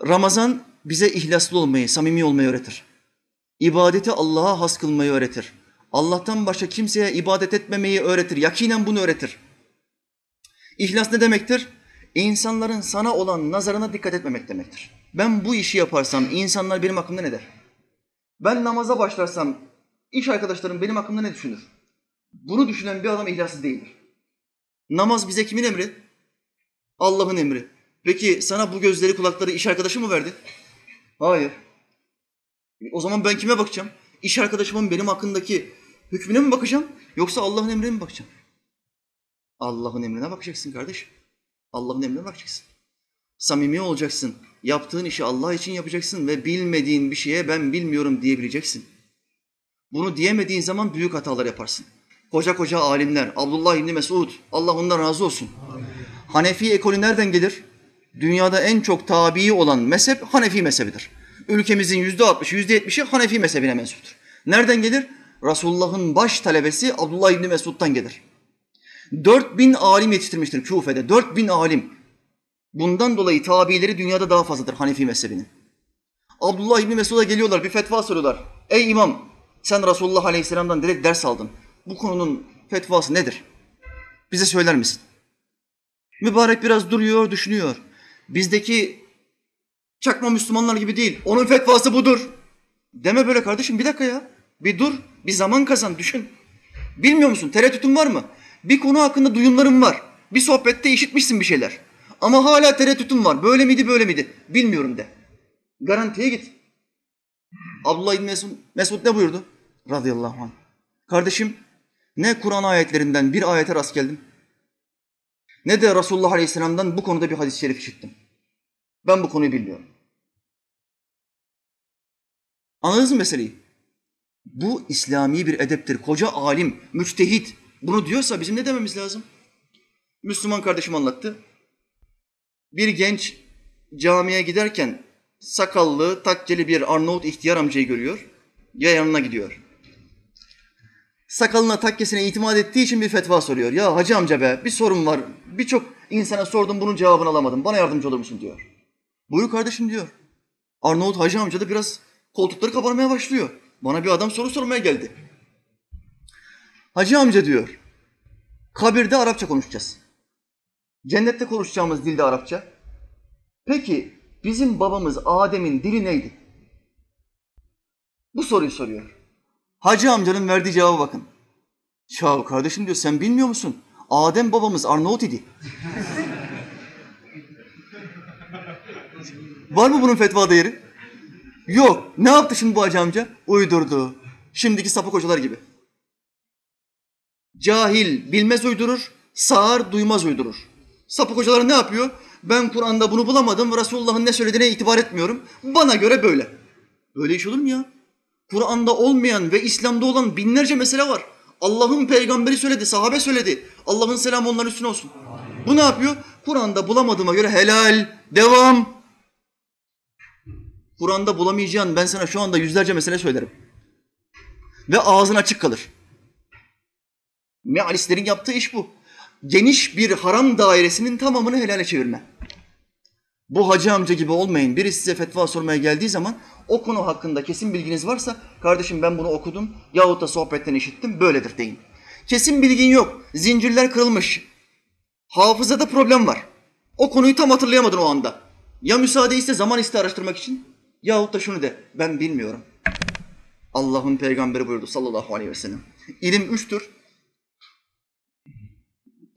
Speaker 1: Ramazan bize ihlaslı olmayı, samimi olmayı öğretir. İbadeti Allah'a has kılmayı öğretir. Allah'tan başka kimseye ibadet etmemeyi öğretir. Yakinen bunu öğretir. İhlas ne demektir? İnsanların sana olan nazarına dikkat etmemek demektir. Ben bu işi yaparsam insanlar benim hakkımda ne der? Ben namaza başlarsam iş arkadaşlarım benim hakkımda ne düşünür? Bunu düşünen bir adam ihlassız değildir. Namaz bize kimin emri? Allah'ın emri. Peki sana bu gözleri kulakları iş arkadaşı mı verdi? Hayır. O zaman ben kime bakacağım? İş arkadaşımın benim hakkındaki hükmüne mi bakacağım? Yoksa Allah'ın emrine mi bakacağım? Allah'ın emrine bakacaksın kardeş. Allah'ın emrine bakacaksın. Samimi olacaksın. Yaptığın işi Allah için yapacaksın ve bilmediğin bir şeye ben bilmiyorum diyebileceksin. Bunu diyemediğin zaman büyük hatalar yaparsın. Koca koca alimler, Abdullah İbni Mesud, Allah ondan razı olsun. Hanefi ekolü nereden gelir? Dünyada en çok tabii olan mezhep Hanefi mezhebidir. Ülkemizin yüzde altmışı, yüzde yetmişi Hanefi mezhebine mensuptur. Nereden gelir? Resulullah'ın baş talebesi Abdullah İbni Mesud'dan gelir. 4000 alim yetiştirmiştir Küfe'de. 4000 alim. Bundan dolayı tabileri dünyada daha fazladır Hanefi mezhebinin. Abdullah İbni Mesud'a geliyorlar, bir fetva soruyorlar. Ey imam, sen Resulullah Aleyhisselam'dan direkt ders aldın. Bu konunun fetvası nedir? Bize söyler misin? Mübarek biraz duruyor, düşünüyor. Bizdeki çakma Müslümanlar gibi değil. Onun fetvası budur. Deme böyle kardeşim, bir dakika ya. Bir dur, bir zaman kazan, düşün. Bilmiyor musun? Tereddütün var mı? Bir konu hakkında duyumların var. Bir sohbette işitmişsin bir şeyler. Ama hala tereddütün var. Böyle miydi, böyle miydi? Bilmiyorum de. Garantiye git. Abdullah İbni Mesud, Mesud ne buyurdu? Radıyallahu anh. Kardeşim ne Kur'an ayetlerinden bir ayete rast geldim. Ne de Resulullah Aleyhisselam'dan bu konuda bir hadis-i şerif işittim. Ben bu konuyu bilmiyorum. Anladınız mı meseleyi? Bu İslami bir edeptir. Koca alim, müçtehit bunu diyorsa bizim ne dememiz lazım? Müslüman kardeşim anlattı. Bir genç camiye giderken sakallı, takkeli bir Arnavut ihtiyar amcayı görüyor. Ya yanına gidiyor. Sakalına, takkesine itimat ettiği için bir fetva soruyor. Ya hacı amca be bir sorun var. Birçok insana sordum bunun cevabını alamadım. Bana yardımcı olur musun diyor. Buyur kardeşim diyor. Arnavut hacı amca da biraz koltukları kabarmaya başlıyor. Bana bir adam soru sormaya geldi. Hacı amca diyor. Kabirde Arapça konuşacağız. Cennette konuşacağımız dilde Arapça. Peki bizim babamız Adem'in dili neydi? Bu soruyu soruyor. Hacı amcanın verdiği cevaba bakın. Ya kardeşim diyor sen bilmiyor musun? Adem babamız Arnavut idi. Var mı bunun fetva değeri? Yok. Ne yaptı şimdi bu hacı amca? Uydurdu. Şimdiki sapık hocalar gibi. Cahil bilmez uydurur, sağır duymaz uydurur. Sapık hocalar ne yapıyor? Ben Kur'an'da bunu bulamadım, Resulullah'ın ne söylediğine itibar etmiyorum. Bana göre böyle. Böyle iş olur mu ya? Kur'an'da olmayan ve İslam'da olan binlerce mesele var. Allah'ın peygamberi söyledi, sahabe söyledi. Allah'ın selamı onların üstüne olsun. Bu ne yapıyor? Kur'an'da bulamadığıma göre helal, devam. Kur'an'da bulamayacağın ben sana şu anda yüzlerce mesele söylerim. Ve ağzın açık kalır. Mealistlerin yaptığı iş bu. Geniş bir haram dairesinin tamamını helale çevirme. Bu hacı amca gibi olmayın. Biri size fetva sormaya geldiği zaman o konu hakkında kesin bilginiz varsa kardeşim ben bunu okudum yahut da sohbetten işittim böyledir deyin. Kesin bilgin yok. Zincirler kırılmış. Hafızada problem var. O konuyu tam hatırlayamadın o anda. Ya müsaade iste zaman iste araştırmak için yahut da şunu de ben bilmiyorum. Allah'ın peygamberi buyurdu sallallahu aleyhi ve sellem. İlim üçtür.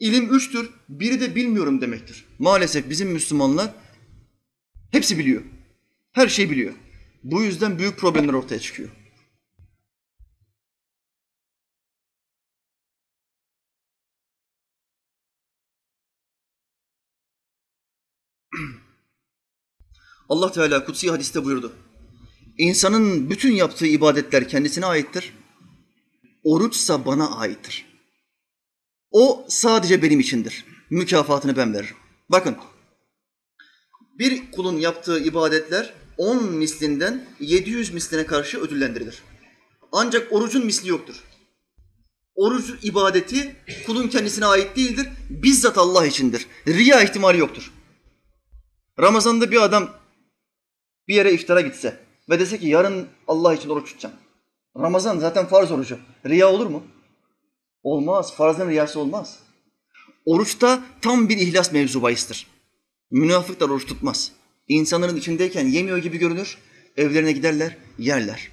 Speaker 1: İlim üçtür. Biri de bilmiyorum demektir. Maalesef bizim Müslümanlar hepsi biliyor. Her şeyi biliyor. Bu yüzden büyük problemler ortaya çıkıyor. Allah Teala kutsi hadiste buyurdu. İnsanın bütün yaptığı ibadetler kendisine aittir. Oruçsa bana aittir. O sadece benim içindir. Mükafatını ben veririm. Bakın, bir kulun yaptığı ibadetler 10 mislinden 700 misline karşı ödüllendirilir. Ancak orucun misli yoktur. Oruç ibadeti kulun kendisine ait değildir. Bizzat Allah içindir. Riya ihtimali yoktur. Ramazan'da bir adam bir yere iftara gitse ve dese ki yarın Allah için oruç tutacağım. Ramazan zaten farz orucu. Riya olur mu? Olmaz. Farzın riyası olmaz. Oruçta tam bir ihlas mevzu bahistir. Münafıklar oruç tutmaz. İnsanların içindeyken yemiyor gibi görünür, evlerine giderler, yerler.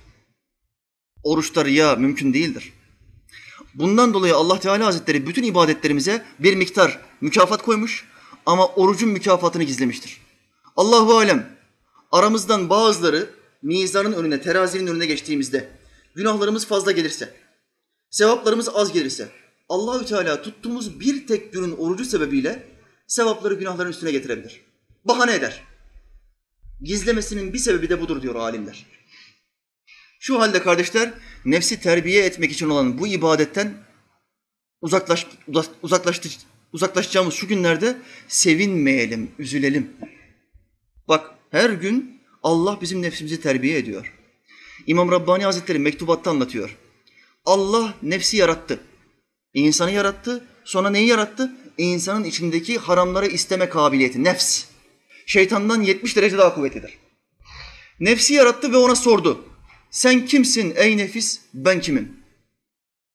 Speaker 1: Oruçta riya mümkün değildir. Bundan dolayı Allah Teala Hazretleri bütün ibadetlerimize bir miktar mükafat koymuş ama orucun mükafatını gizlemiştir. Allahu alem aramızdan bazıları mizanın önüne, terazinin önüne geçtiğimizde günahlarımız fazla gelirse, sevaplarımız az gelirse Allahü Teala tuttuğumuz bir tek günün orucu sebebiyle sevapları günahların üstüne getirebilir. Bahane eder. Gizlemesinin bir sebebi de budur diyor alimler. Şu halde kardeşler nefsi terbiye etmek için olan bu ibadetten uzaklaş, uzaklaştı, uzaklaşacağımız şu günlerde sevinmeyelim, üzülelim. Bak her gün Allah bizim nefsimizi terbiye ediyor. İmam Rabbani Hazretleri mektubatta anlatıyor. Allah nefsi yarattı. İnsanı yarattı. Sonra neyi yarattı? İnsanın içindeki haramları isteme kabiliyeti, nefs. Şeytandan 70 derece daha kuvvetlidir. Nefsi yarattı ve ona sordu. Sen kimsin ey nefis? Ben kimim?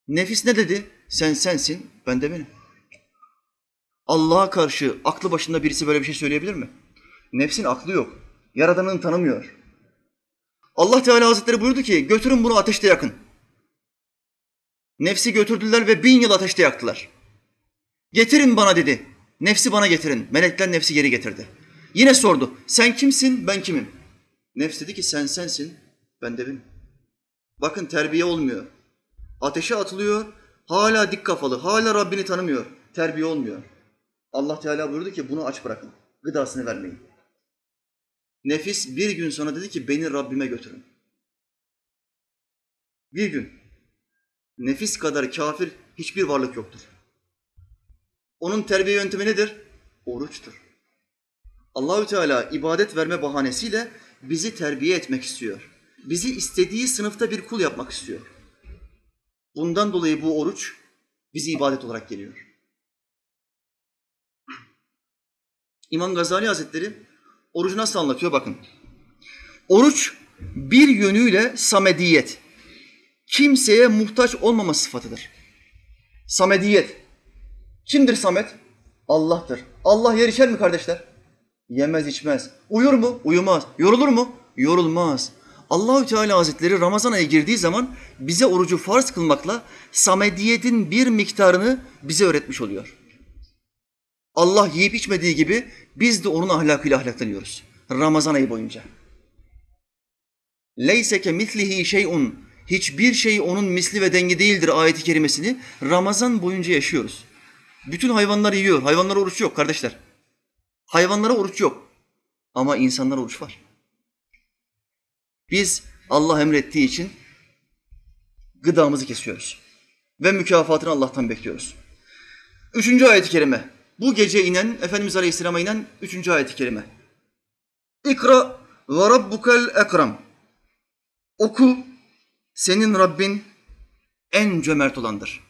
Speaker 1: Nefis ne dedi? Sen sensin, ben de benim. Allah'a karşı aklı başında birisi böyle bir şey söyleyebilir mi? Nefsin aklı yok. Yaradanını tanımıyor. Allah Teala Hazretleri buyurdu ki götürün bunu ateşte yakın. Nefsi götürdüler ve bin yıl ateşte yaktılar. Getirin bana dedi. Nefsi bana getirin. Melekler nefsi geri getirdi. Yine sordu. Sen kimsin? Ben kimim? Nefs dedi ki sen sensin. Ben de benim. Bakın terbiye olmuyor. Ateşe atılıyor. Hala dik kafalı. Hala Rabbini tanımıyor. Terbiye olmuyor. Allah Teala buyurdu ki bunu aç bırakın. Gıdasını vermeyin. Nefis bir gün sonra dedi ki beni Rabbime götürün. Bir gün. Nefis kadar kafir hiçbir varlık yoktur. Onun terbiye yöntemi nedir? Oruçtur. Allahü Teala ibadet verme bahanesiyle bizi terbiye etmek istiyor. Bizi istediği sınıfta bir kul yapmak istiyor. Bundan dolayı bu oruç bizi ibadet olarak geliyor. İmam Gazali Hazretleri orucu nasıl anlatıyor bakın. Oruç bir yönüyle samediyet, kimseye muhtaç olmama sıfatıdır. Samediyet. Kimdir Samet? Allah'tır. Allah yer içer mi kardeşler? Yemez içmez. Uyur mu? Uyumaz. Yorulur mu? Yorulmaz. Allahü Teala Hazretleri Ramazan ayı girdiği zaman bize orucu farz kılmakla samediyetin bir miktarını bize öğretmiş oluyor. Allah yiyip içmediği gibi biz de onun ahlakıyla ahlaklanıyoruz. Ramazan ayı boyunca. Leyseke mislihi şeyun. Hiçbir şey onun misli ve dengi değildir ayeti kerimesini Ramazan boyunca yaşıyoruz. Bütün hayvanlar yiyor. Hayvanlara oruç yok kardeşler. Hayvanlara oruç yok. Ama insanlara oruç var. Biz Allah emrettiği için gıdamızı kesiyoruz. Ve mükafatını Allah'tan bekliyoruz. Üçüncü ayet-i kerime. Bu gece inen, Efendimiz Aleyhisselam'a inen üçüncü ayet-i kerime. İkra ve rabbukel ekram. Oku, senin Rabbin en cömert olandır.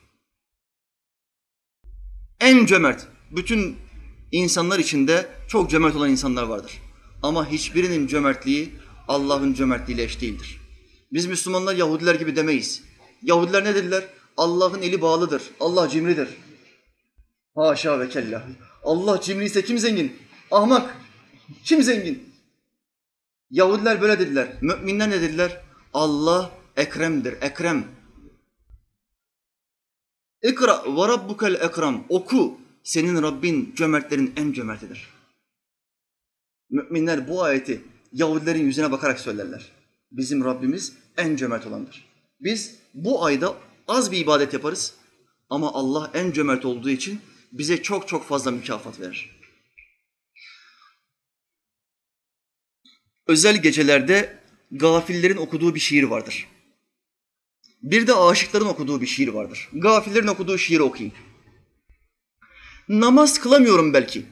Speaker 1: En cömert. Bütün insanlar içinde çok cömert olan insanlar vardır. Ama hiçbirinin cömertliği Allah'ın cömertliğiyle eş değildir. Biz Müslümanlar Yahudiler gibi demeyiz. Yahudiler ne dediler? Allah'ın eli bağlıdır. Allah cimridir. Haşa ve kella. Allah cimri ise kim zengin? Ahmak. Kim zengin? Yahudiler böyle dediler. Müminler ne dediler? Allah ekremdir. Ekrem. İkra ve rabbukel ekram. Oku. Senin Rabbin cömertlerin en cömertidir. Müminler bu ayeti Yahudilerin yüzüne bakarak söylerler. Bizim Rabbimiz en cömert olandır. Biz bu ayda az bir ibadet yaparız ama Allah en cömert olduğu için bize çok çok fazla mükafat verir. Özel gecelerde gafillerin okuduğu bir şiir vardır. Bir de aşıkların okuduğu bir şiir vardır. Gafillerin okuduğu şiiri okuyayım. Namaz kılamıyorum belki.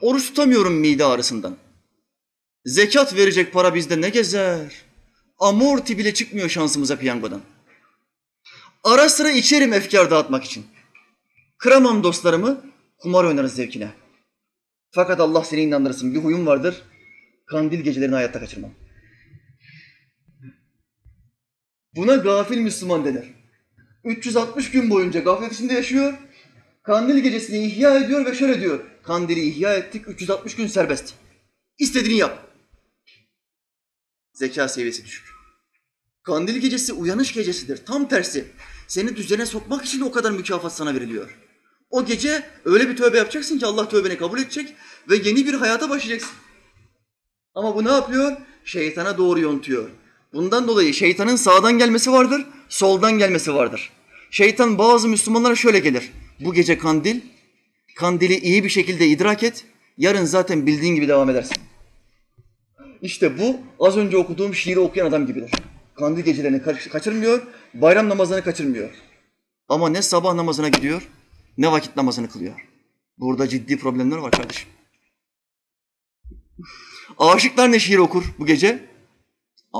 Speaker 1: Oruç tutamıyorum mide ağrısından. Zekat verecek para bizde ne gezer? Amorti bile çıkmıyor şansımıza piyangodan. Ara sıra içerim efkar dağıtmak için. Kıramam dostlarımı, kumar oynarız zevkine. Fakat Allah seni inandırsın, bir huyum vardır. Kandil gecelerini hayatta kaçırmam. Buna gafil Müslüman denir. 360 gün boyunca gaflet içinde yaşıyor. Kandil gecesini ihya ediyor ve şöyle diyor. Kandili ihya ettik, 360 gün serbest. İstediğini yap. Zeka seviyesi düşük. Kandil gecesi uyanış gecesidir. Tam tersi. Seni düzene sokmak için o kadar mükafat sana veriliyor. O gece öyle bir tövbe yapacaksın ki Allah tövbeni kabul edecek ve yeni bir hayata başlayacaksın. Ama bu ne yapıyor? Şeytana doğru yontuyor. Bundan dolayı şeytanın sağdan gelmesi vardır, soldan gelmesi vardır. Şeytan bazı Müslümanlara şöyle gelir. Bu gece kandil, kandili iyi bir şekilde idrak et, yarın zaten bildiğin gibi devam edersin. İşte bu az önce okuduğum şiiri okuyan adam gibidir. Kandil gecelerini kaçırmıyor, bayram namazını kaçırmıyor. Ama ne sabah namazına gidiyor ne vakit namazını kılıyor. Burada ciddi problemler var kardeşim. Aşıklar ne şiir okur bu gece?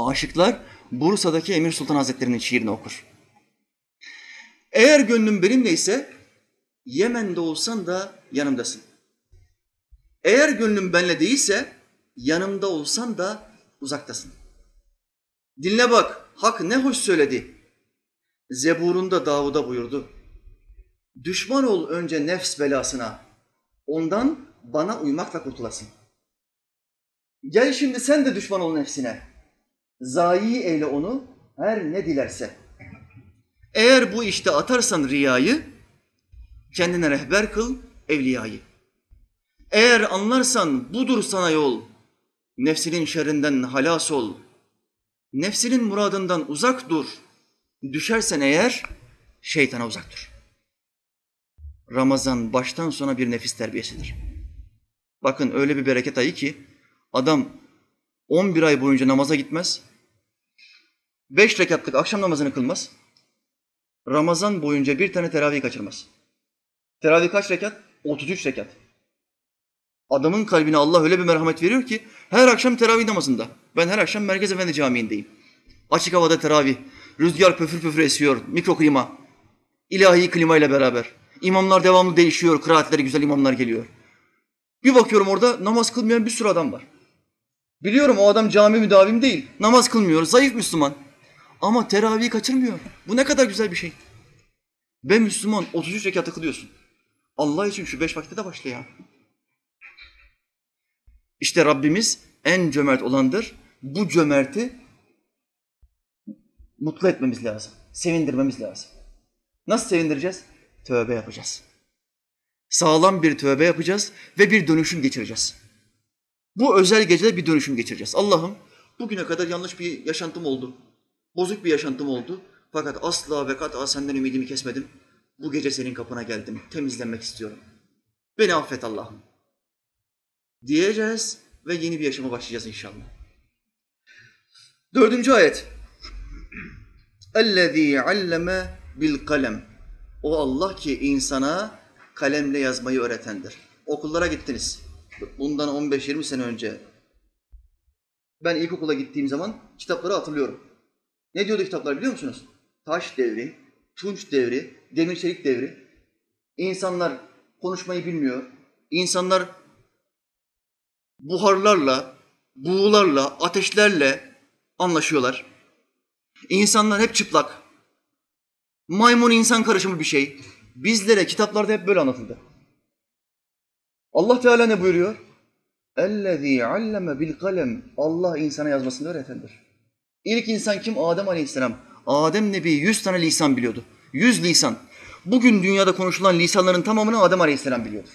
Speaker 1: Aşıklar Bursa'daki Emir Sultan Hazretleri'nin şiirini okur. Eğer gönlün benimle ise Yemen'de olsan da yanımdasın. Eğer gönlün benle değilse yanımda olsan da uzaktasın. Dinle bak, hak ne hoş söyledi. Zeburunda Davud'a buyurdu. Düşman ol önce nefs belasına, ondan bana uymakla kurtulasın. Gel şimdi sen de düşman ol nefsine. Zayi eyle onu her ne dilerse. Eğer bu işte atarsan riyayı, kendine rehber kıl evliyayı. Eğer anlarsan budur sana yol, nefsinin şerrinden halas ol. Nefsinin muradından uzak dur. Düşersen eğer şeytana uzak dur. Ramazan baştan sona bir nefis terbiyesidir. Bakın öyle bir bereket ayı ki adam 11 ay boyunca namaza gitmez. 5 rekatlık akşam namazını kılmaz. Ramazan boyunca bir tane teravih kaçırmaz. Teravih kaç rekat? 33 rekat. Adamın kalbine Allah öyle bir merhamet veriyor ki her akşam teravih namazında. Ben her akşam Merkez Efendi Camii'ndeyim. Açık havada teravih. Rüzgar pöfür pöfür esiyor. Mikroklima. İlahi klima ile beraber. İmamlar devamlı değişiyor. Kıraatleri güzel imamlar geliyor. Bir bakıyorum orada namaz kılmayan bir sürü adam var. Biliyorum o adam cami müdavim değil. Namaz kılmıyor. Zayıf Müslüman. Ama teravihi kaçırmıyor. Bu ne kadar güzel bir şey. Ben Müslüman 33 rekatı kılıyorsun. Allah için şu beş vakitte de başla ya. İşte Rabbimiz en cömert olandır. Bu cömerti mutlu etmemiz lazım. Sevindirmemiz lazım. Nasıl sevindireceğiz? Tövbe yapacağız. Sağlam bir tövbe yapacağız ve bir dönüşüm geçireceğiz. Bu özel gecede bir dönüşüm geçireceğiz. Allah'ım bugüne kadar yanlış bir yaşantım oldu. Bozuk bir yaşantım oldu. Fakat asla ve kat'a senden ümidimi kesmedim. Bu gece senin kapına geldim. Temizlenmek istiyorum. Beni affet Allah'ım. Diyeceğiz ve yeni bir yaşama başlayacağız inşallah. Dördüncü ayet. اَلَّذ۪ي عَلَّمَ bil O Allah ki insana kalemle yazmayı öğretendir. Okullara gittiniz. Bundan 15-20 sene önce ben ilkokula gittiğim zaman kitapları hatırlıyorum. Ne diyordu kitaplar biliyor musunuz? Taş devri, tunç devri, demir çelik devri. İnsanlar konuşmayı bilmiyor. İnsanlar buharlarla, buğularla, ateşlerle anlaşıyorlar. İnsanlar hep çıplak. Maymun insan karışımı bir şey. Bizlere kitaplarda hep böyle anlatıldı. Allah Teala ne buyuruyor? اَلَّذ۪ي عَلَّمَ بِالْقَلَمِ Allah insana yazmasını öğretendir. İlk insan kim? Adem Aleyhisselam. Adem Nebi yüz tane lisan biliyordu. Yüz lisan. Bugün dünyada konuşulan lisanların tamamını Adem Aleyhisselam biliyordur.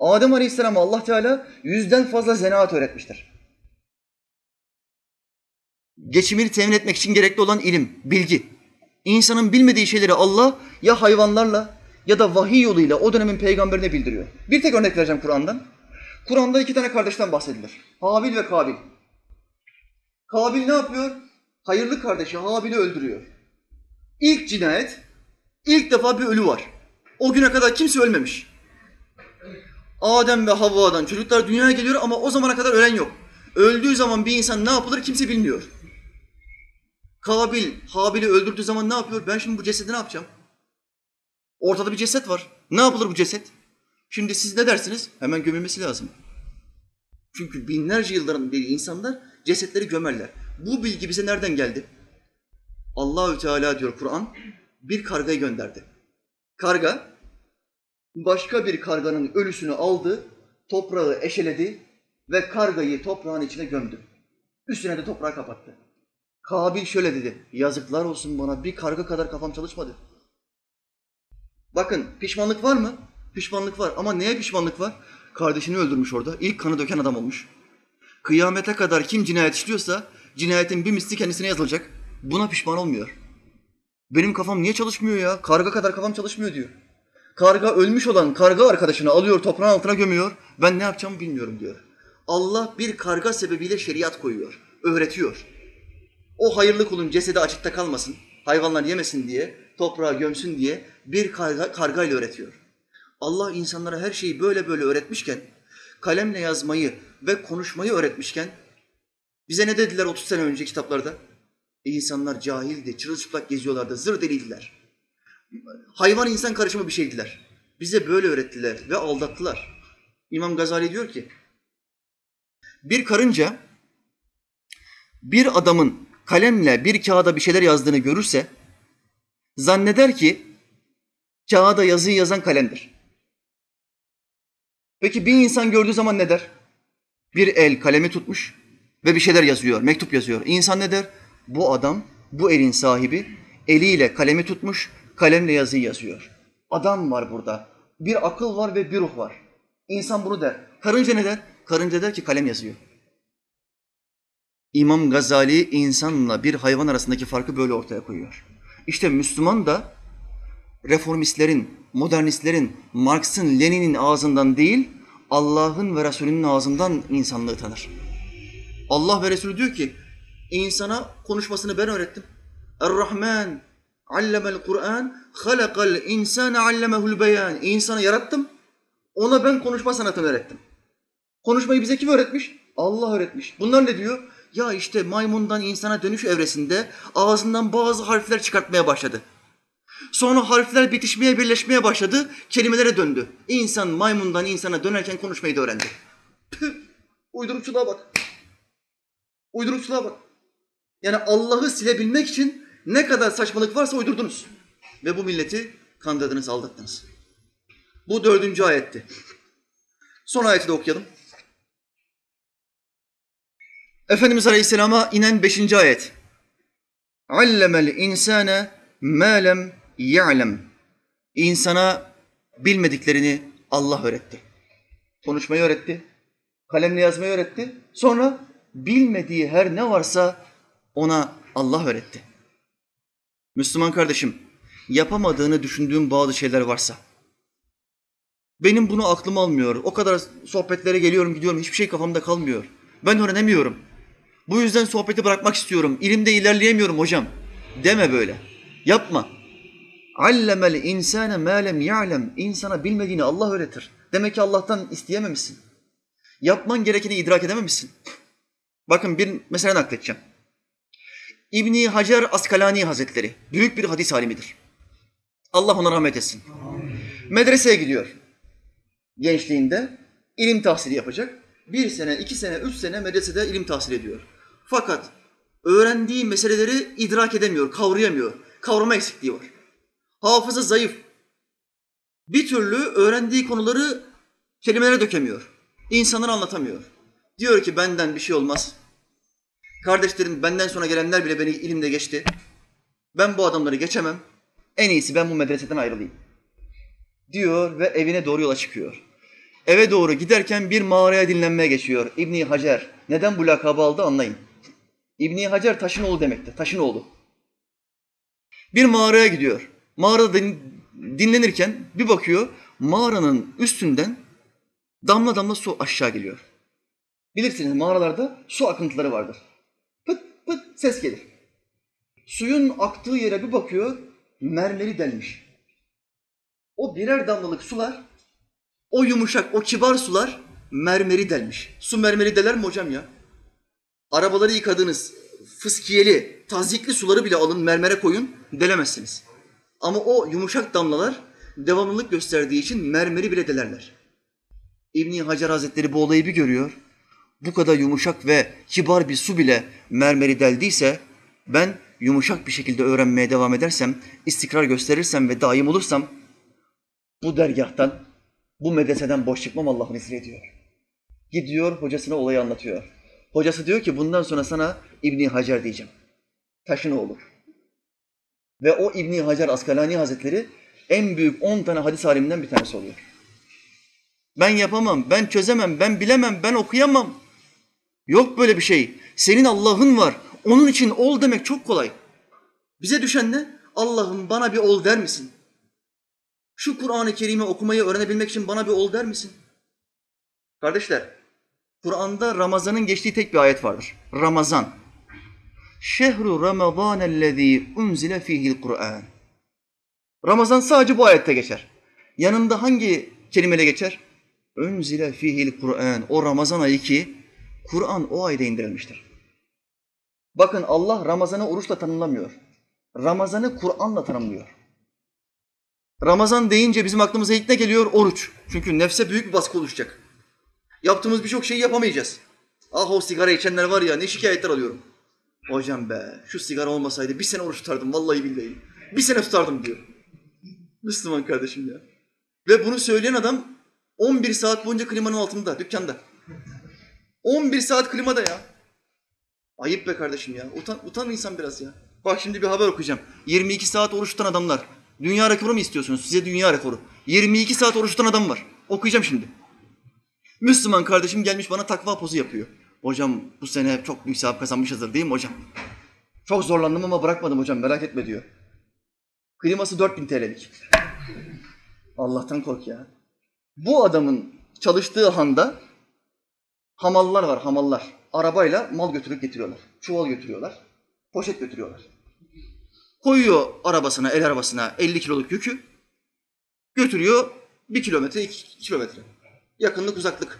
Speaker 1: Adem Aleyhisselam'a Allah Teala yüzden fazla zanaat öğretmiştir. Geçimini temin etmek için gerekli olan ilim, bilgi. İnsanın bilmediği şeyleri Allah ya hayvanlarla ya da vahiy yoluyla o dönemin peygamberine bildiriyor. Bir tek örnek vereceğim Kur'an'dan. Kur'an'da iki tane kardeşten bahsedilir. Habil ve Kabil. Kabil ne yapıyor? Hayırlı kardeşi Habil'i öldürüyor. İlk cinayet, ilk defa bir ölü var. O güne kadar kimse ölmemiş. Adem ve Havva'dan çocuklar dünyaya geliyor ama o zamana kadar ölen yok. Öldüğü zaman bir insan ne yapılır kimse bilmiyor. Kabil, Habil'i öldürdüğü zaman ne yapıyor? Ben şimdi bu cesedi ne yapacağım? Ortada bir ceset var. Ne yapılır bu ceset? Şimdi siz ne dersiniz? Hemen gömülmesi lazım. Çünkü binlerce yılların beri insanlar cesetleri gömerler. Bu bilgi bize nereden geldi? Allahü Teala diyor Kur'an bir kargayı gönderdi. Karga başka bir karganın ölüsünü aldı, toprağı eşeledi ve kargayı toprağın içine gömdü. Üstüne de toprağı kapattı. Kabil şöyle dedi, yazıklar olsun bana bir karga kadar kafam çalışmadı. Bakın pişmanlık var mı? Pişmanlık var ama neye pişmanlık var? Kardeşini öldürmüş orada, ilk kanı döken adam olmuş. Kıyamete kadar kim cinayet işliyorsa cinayetin bir misli kendisine yazılacak. Buna pişman olmuyor. Benim kafam niye çalışmıyor ya? Karga kadar kafam çalışmıyor diyor. Karga ölmüş olan karga arkadaşını alıyor toprağın altına gömüyor. Ben ne yapacağımı bilmiyorum diyor. Allah bir karga sebebiyle şeriat koyuyor, öğretiyor. O hayırlı kulun cesedi açıkta kalmasın, hayvanlar yemesin diye toprağa gömsün diye bir karga, kargayla öğretiyor. Allah insanlara her şeyi böyle böyle öğretmişken, kalemle yazmayı ve konuşmayı öğretmişken, bize ne dediler 30 sene önce kitaplarda? E insanlar cahildi, çırılçıplak geziyorlardı, zır deliydiler. Hayvan insan karışımı bir şeydiler. Bize böyle öğrettiler ve aldattılar. İmam Gazali diyor ki, bir karınca bir adamın kalemle bir kağıda bir şeyler yazdığını görürse zanneder ki kağıda yazıyı yazan kalemdir. Peki bir insan gördüğü zaman ne der? Bir el kalemi tutmuş ve bir şeyler yazıyor, mektup yazıyor. İnsan ne der? Bu adam, bu elin sahibi eliyle kalemi tutmuş, kalemle yazıyı yazıyor. Adam var burada. Bir akıl var ve bir ruh var. İnsan bunu der. Karınca ne der? Karınca der ki kalem yazıyor. İmam Gazali insanla bir hayvan arasındaki farkı böyle ortaya koyuyor. İşte Müslüman da reformistlerin, modernistlerin, Marx'ın, Lenin'in ağzından değil, Allah'ın ve Resulünün ağzından insanlığı tanır. Allah ve Resulü diyor ki, insana konuşmasını ben öğrettim. Er-Rahman allemel Kur'an, halakal insane allemehul beyan. İnsanı yarattım, ona ben konuşma sanatını öğrettim. Konuşmayı bize kim öğretmiş? Allah öğretmiş. Bunlar ne diyor? Ya işte maymundan insana dönüş evresinde ağzından bazı harfler çıkartmaya başladı. Sonra harfler bitişmeye, birleşmeye başladı, kelimelere döndü. İnsan maymundan insana dönerken konuşmayı da öğrendi. Püh, uydurukçuluğa bak. Uydurukçuluğa bak. Yani Allah'ı silebilmek için ne kadar saçmalık varsa uydurdunuz. Ve bu milleti kandırdınız, aldattınız. Bu dördüncü ayetti. Son ayeti de okuyalım. Efendimiz Aleyhisselam'a inen beşinci ayet. Allemel insane ma lem ya'lem. İnsana bilmediklerini Allah öğretti. Konuşmayı öğretti. Kalemle yazmayı öğretti. Sonra bilmediği her ne varsa ona Allah öğretti. Müslüman kardeşim, yapamadığını düşündüğün bazı şeyler varsa, benim bunu aklım almıyor, o kadar sohbetlere geliyorum gidiyorum, hiçbir şey kafamda kalmıyor. Ben öğrenemiyorum. Bu yüzden sohbeti bırakmak istiyorum. İlimde ilerleyemiyorum hocam. Deme böyle. Yapma. Allemel insane ma lem ya'lem. İnsana bilmediğini Allah öğretir. Demek ki Allah'tan isteyememişsin. Yapman gerekeni idrak edememişsin. Bakın bir mesele nakledeceğim. İbni Hacer Askalani Hazretleri büyük bir hadis alimidir. Allah ona rahmet etsin. Medreseye gidiyor. Gençliğinde ilim tahsili yapacak. Bir sene, iki sene, üç sene medresede ilim tahsil ediyor. Fakat öğrendiği meseleleri idrak edemiyor, kavrayamıyor. Kavrama eksikliği var. Hafızı zayıf. Bir türlü öğrendiği konuları kelimelere dökemiyor. İnsanlara anlatamıyor. Diyor ki benden bir şey olmaz. Kardeşlerim benden sonra gelenler bile beni ilimde geçti. Ben bu adamları geçemem. En iyisi ben bu medreseden ayrılayım. Diyor ve evine doğru yola çıkıyor. Eve doğru giderken bir mağaraya dinlenmeye geçiyor İbni Hacer. Neden bu lakabı aldı anlayın. İbni Hacer taşın oğlu demektir. Taşın oğlu. Bir mağaraya gidiyor. Mağarada dinlenirken bir bakıyor mağaranın üstünden damla damla su aşağı geliyor. Bilirsiniz mağaralarda su akıntıları vardır. Pıt pıt ses gelir. Suyun aktığı yere bir bakıyor mermeri delmiş. O birer damlalık sular o yumuşak, o kibar sular mermeri delmiş. Su mermeri deler mi hocam ya? Arabaları yıkadığınız fıskiyeli, tazikli suları bile alın mermere koyun, delemezsiniz. Ama o yumuşak damlalar devamlılık gösterdiği için mermeri bile delerler. İbni Hacer Hazretleri bu olayı bir görüyor. Bu kadar yumuşak ve kibar bir su bile mermeri deldiyse ben yumuşak bir şekilde öğrenmeye devam edersem, istikrar gösterirsem ve daim olursam bu dergahtan bu medreseden boş çıkmam Allah'ın izniyle diyor. Gidiyor hocasına olayı anlatıyor. Hocası diyor ki bundan sonra sana İbni Hacer diyeceğim. Taşın oğlu. Ve o İbni Hacer Askalani Hazretleri en büyük on tane hadis aliminden bir tanesi oluyor. Ben yapamam, ben çözemem, ben bilemem, ben okuyamam. Yok böyle bir şey. Senin Allah'ın var. Onun için ol demek çok kolay. Bize düşen ne? Allah'ım bana bir ol der misin? Şu Kur'an-ı Kerim'i okumayı öğrenebilmek için bana bir ol der misin? Kardeşler, Kur'an'da Ramazan'ın geçtiği tek bir ayet vardır. Ramazan. Şehru Ramazan ellezî unzile fihil Kur'an. Ramazan sadece bu ayette geçer. Yanında hangi kelimeyle geçer? Önzile fihil Kur'an. O Ramazan ayı ki Kur'an o ayda indirilmiştir. Bakın Allah Ramazan'ı oruçla tanımlamıyor. Ramazan'ı Kur'an'la tanımlıyor. Ramazan deyince bizim aklımıza ilk ne geliyor? Oruç. Çünkü nefse büyük bir baskı oluşacak. Yaptığımız birçok şeyi yapamayacağız. Ah o sigara içenler var ya ne şikayetler alıyorum. Hocam be şu sigara olmasaydı bir sene oruç tutardım vallahi billahi. Bir sene tutardım diyor. Müslüman kardeşim ya. Ve bunu söyleyen adam 11 saat boyunca klimanın altında, dükkanda. 11 saat klimada ya. Ayıp be kardeşim ya. Utan, utan insan biraz ya. Bak şimdi bir haber okuyacağım. 22 saat oruç tutan adamlar. Dünya rekoru mu istiyorsunuz? Size dünya rekoru. 22 saat oruç tutan adam var. Okuyacağım şimdi. Müslüman kardeşim gelmiş bana takva pozu yapıyor. Hocam bu sene çok büyük sevap kazanmışızdır değil mi hocam? Çok zorlandım ama bırakmadım hocam merak etme diyor. Kliması 4000 TL'lik. Allah'tan kork ya. Bu adamın çalıştığı handa hamallar var hamallar. Arabayla mal götürüp getiriyorlar. Çuval götürüyorlar. Poşet götürüyorlar. Koyuyor arabasına, el arabasına 50 kiloluk yükü. Götürüyor bir kilometre, iki kilometre. Yakınlık, uzaklık.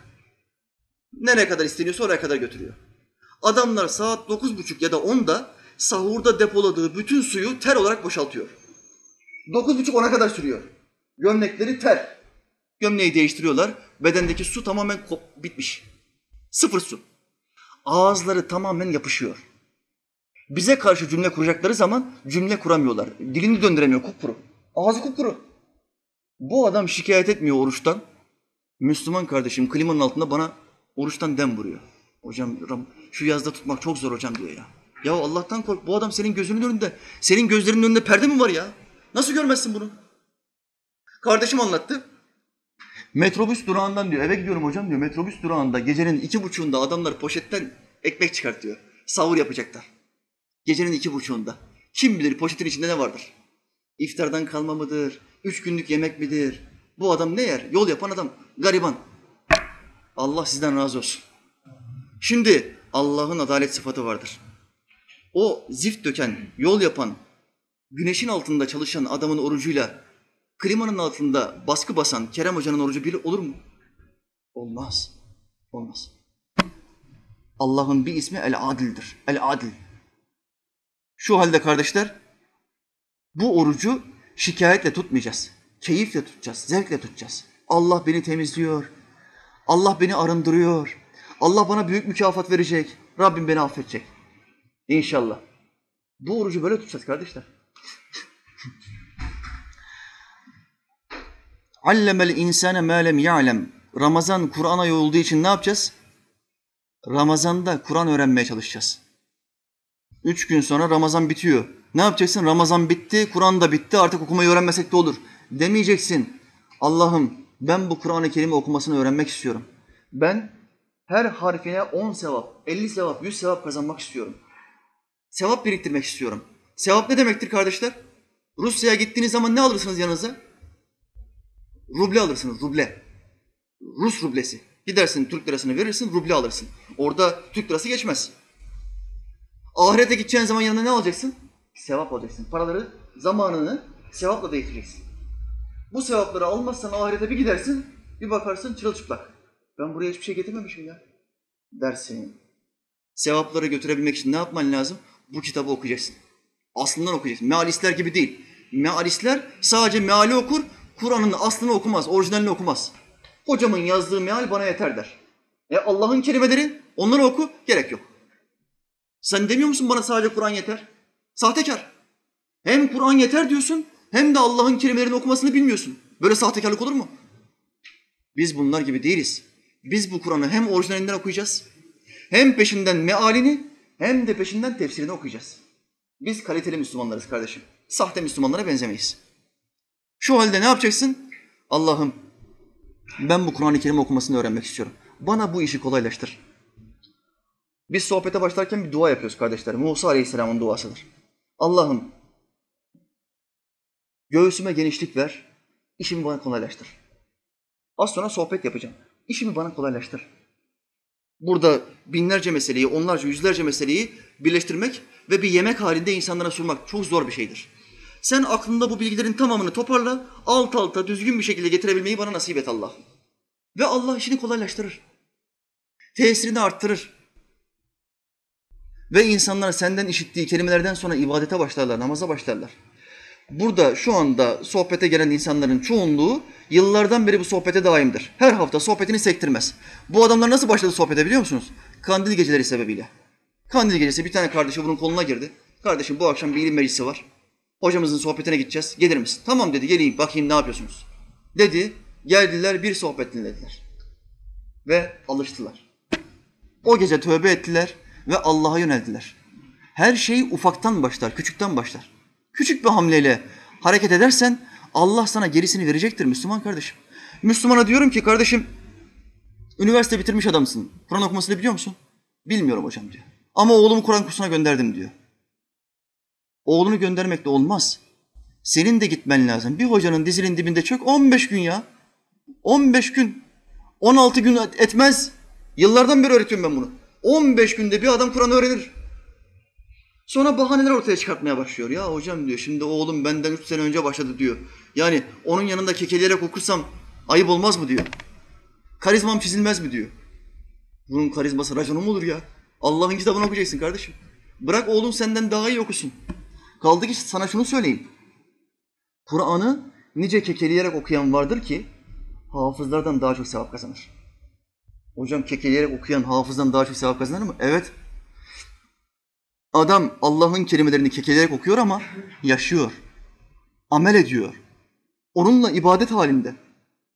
Speaker 1: Nereye kadar isteniyorsa oraya kadar götürüyor. Adamlar saat dokuz buçuk ya da onda sahurda depoladığı bütün suyu ter olarak boşaltıyor. Dokuz buçuk ona kadar sürüyor. Gömlekleri ter. Gömleği değiştiriyorlar. Bedendeki su tamamen bitmiş. Sıfır su. Ağızları tamamen yapışıyor. Bize karşı cümle kuracakları zaman cümle kuramıyorlar. Dilini döndüremiyor kupkuru. Ağzı kupkuru. Bu adam şikayet etmiyor oruçtan. Müslüman kardeşim klimanın altında bana oruçtan dem vuruyor. Hocam şu yazda tutmak çok zor hocam diyor ya. Ya Allah'tan kork. Bu adam senin gözünün önünde. Senin gözlerinin önünde perde mi var ya? Nasıl görmezsin bunu? Kardeşim anlattı. Metrobüs durağından diyor eve gidiyorum hocam diyor. Metrobüs durağında gecenin iki buçuğunda adamlar poşetten ekmek çıkartıyor. Sahur yapacaklar. Gecenin iki buçuğunda. Kim bilir poşetin içinde ne vardır? İftardan kalma mıdır? Üç günlük yemek midir? Bu adam ne yer? Yol yapan adam. Gariban. Allah sizden razı olsun. Şimdi Allah'ın adalet sıfatı vardır. O zift döken, yol yapan, güneşin altında çalışan adamın orucuyla klimanın altında baskı basan Kerem Hoca'nın orucu bir olur mu? Olmaz. Olmaz. Allah'ın bir ismi El-Adil'dir. El-Adil. Şu halde kardeşler, bu orucu şikayetle tutmayacağız. Keyifle tutacağız, zevkle tutacağız. Allah beni temizliyor. Allah beni arındırıyor. Allah bana büyük mükafat verecek. Rabbim beni affedecek. İnşallah. Bu orucu böyle tutacağız kardeşler. Allemel insane ma lem ya'lem. Ramazan Kur'an ayı olduğu için ne yapacağız? Ramazan'da Kur'an öğrenmeye çalışacağız. Üç gün sonra Ramazan bitiyor. Ne yapacaksın? Ramazan bitti, Kur'an da bitti. Artık okumayı öğrenmesek de olur. Demeyeceksin. Allah'ım ben bu Kur'an-ı Kerim'i okumasını öğrenmek istiyorum. Ben her harfine on sevap, elli sevap, yüz sevap kazanmak istiyorum. Sevap biriktirmek istiyorum. Sevap ne demektir kardeşler? Rusya'ya gittiğiniz zaman ne alırsınız yanınıza? Ruble alırsınız, ruble. Rus rublesi. Gidersin Türk lirasını verirsin, ruble alırsın. Orada Türk lirası geçmez. Ahirete gideceğin zaman yanına ne alacaksın? Sevap alacaksın. Paraları, zamanını sevapla değiştireceksin. Bu sevapları almazsan ahirete bir gidersin, bir bakarsın çırılçıplak. Ben buraya hiçbir şey getirmemişim ya. Dersin. Sevapları götürebilmek için ne yapman lazım? Bu kitabı okuyacaksın. Aslından okuyacaksın. Mealistler gibi değil. Mealistler sadece meali okur, Kur'an'ın aslını okumaz, orijinalini okumaz. Hocamın yazdığı meal bana yeter der. E Allah'ın kelimeleri, onları oku, gerek yok. Sen demiyor musun bana sadece Kur'an yeter? Sahtekar. Hem Kur'an yeter diyorsun, hem de Allah'ın kelimelerini okumasını bilmiyorsun. Böyle sahtekarlık olur mu? Biz bunlar gibi değiliz. Biz bu Kur'an'ı hem orijinalinden okuyacağız, hem peşinden mealini, hem de peşinden tefsirini okuyacağız. Biz kaliteli Müslümanlarız kardeşim. Sahte Müslümanlara benzemeyiz. Şu halde ne yapacaksın? Allah'ım ben bu Kur'an-ı Kerim okumasını öğrenmek istiyorum. Bana bu işi kolaylaştır. Biz sohbete başlarken bir dua yapıyoruz kardeşler. Musa Aleyhisselam'ın duasıdır. Allah'ım göğsüme genişlik ver, işimi bana kolaylaştır. Az sonra sohbet yapacağım. İşimi bana kolaylaştır. Burada binlerce meseleyi, onlarca, yüzlerce meseleyi birleştirmek ve bir yemek halinde insanlara sunmak çok zor bir şeydir. Sen aklında bu bilgilerin tamamını toparla, alt alta düzgün bir şekilde getirebilmeyi bana nasip et Allah. Ve Allah işini kolaylaştırır. Tesirini arttırır. Ve insanlar senden işittiği kelimelerden sonra ibadete başlarlar, namaza başlarlar. Burada şu anda sohbete gelen insanların çoğunluğu yıllardan beri bu sohbete daimdir. Her hafta sohbetini sektirmez. Bu adamlar nasıl başladı sohbete biliyor musunuz? Kandil geceleri sebebiyle. Kandil gecesi bir tane kardeşi bunun koluna girdi. Kardeşim bu akşam bir ilim meclisi var. Hocamızın sohbetine gideceğiz. Gelir misin? Tamam dedi. Geleyim bakayım ne yapıyorsunuz? Dedi. Geldiler bir sohbet dinlediler. Ve alıştılar. O gece tövbe ettiler ve Allah'a yöneldiler. Her şey ufaktan başlar, küçükten başlar. Küçük bir hamleyle hareket edersen Allah sana gerisini verecektir Müslüman kardeşim. Müslümana diyorum ki kardeşim üniversite bitirmiş adamsın. Kur'an okumasını biliyor musun? Bilmiyorum hocam diyor. Ama oğlumu Kur'an kursuna gönderdim diyor. Oğlunu göndermek de olmaz. Senin de gitmen lazım. Bir hocanın dizinin dibinde çök 15 gün ya. 15 gün. 16 gün etmez. Yıllardan beri öğretiyorum ben bunu. 15 günde bir adam Kur'an öğrenir. Sonra bahaneler ortaya çıkartmaya başlıyor. Ya hocam diyor şimdi oğlum benden 3 sene önce başladı diyor. Yani onun yanında kekeleyerek okursam ayıp olmaz mı diyor. Karizmam çizilmez mi diyor. Bunun karizması raconu mu olur ya? Allah'ın kitabını okuyacaksın kardeşim. Bırak oğlum senden daha iyi okusun. Kaldı ki sana şunu söyleyeyim. Kur'an'ı nice kekeleyerek okuyan vardır ki hafızlardan daha çok sevap kazanır. Hocam kekeleyerek okuyan hafızdan daha çok sevap kazanır mı? Evet. Adam Allah'ın kelimelerini kekeleyerek okuyor ama yaşıyor. Amel ediyor. Onunla ibadet halinde.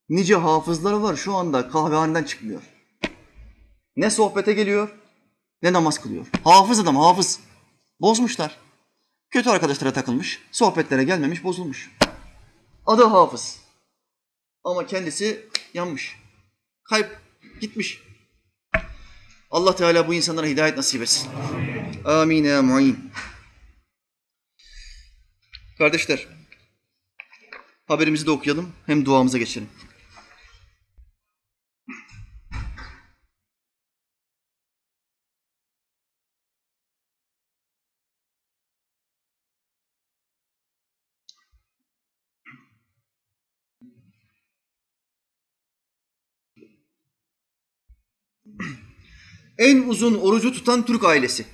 Speaker 1: Nice hafızları var şu anda kahvehaneden çıkmıyor. Ne sohbete geliyor ne namaz kılıyor. Hafız adam hafız. Bozmuşlar. Kötü arkadaşlara takılmış, sohbetlere gelmemiş, bozulmuş. Adı hafız. Ama kendisi yanmış. Kayıp gitmiş. Allah Teala bu insanlara hidayet nasip etsin. Amin ya mu'in. Kardeşler, haberimizi de okuyalım, hem duamıza geçelim. En uzun orucu tutan Türk ailesi.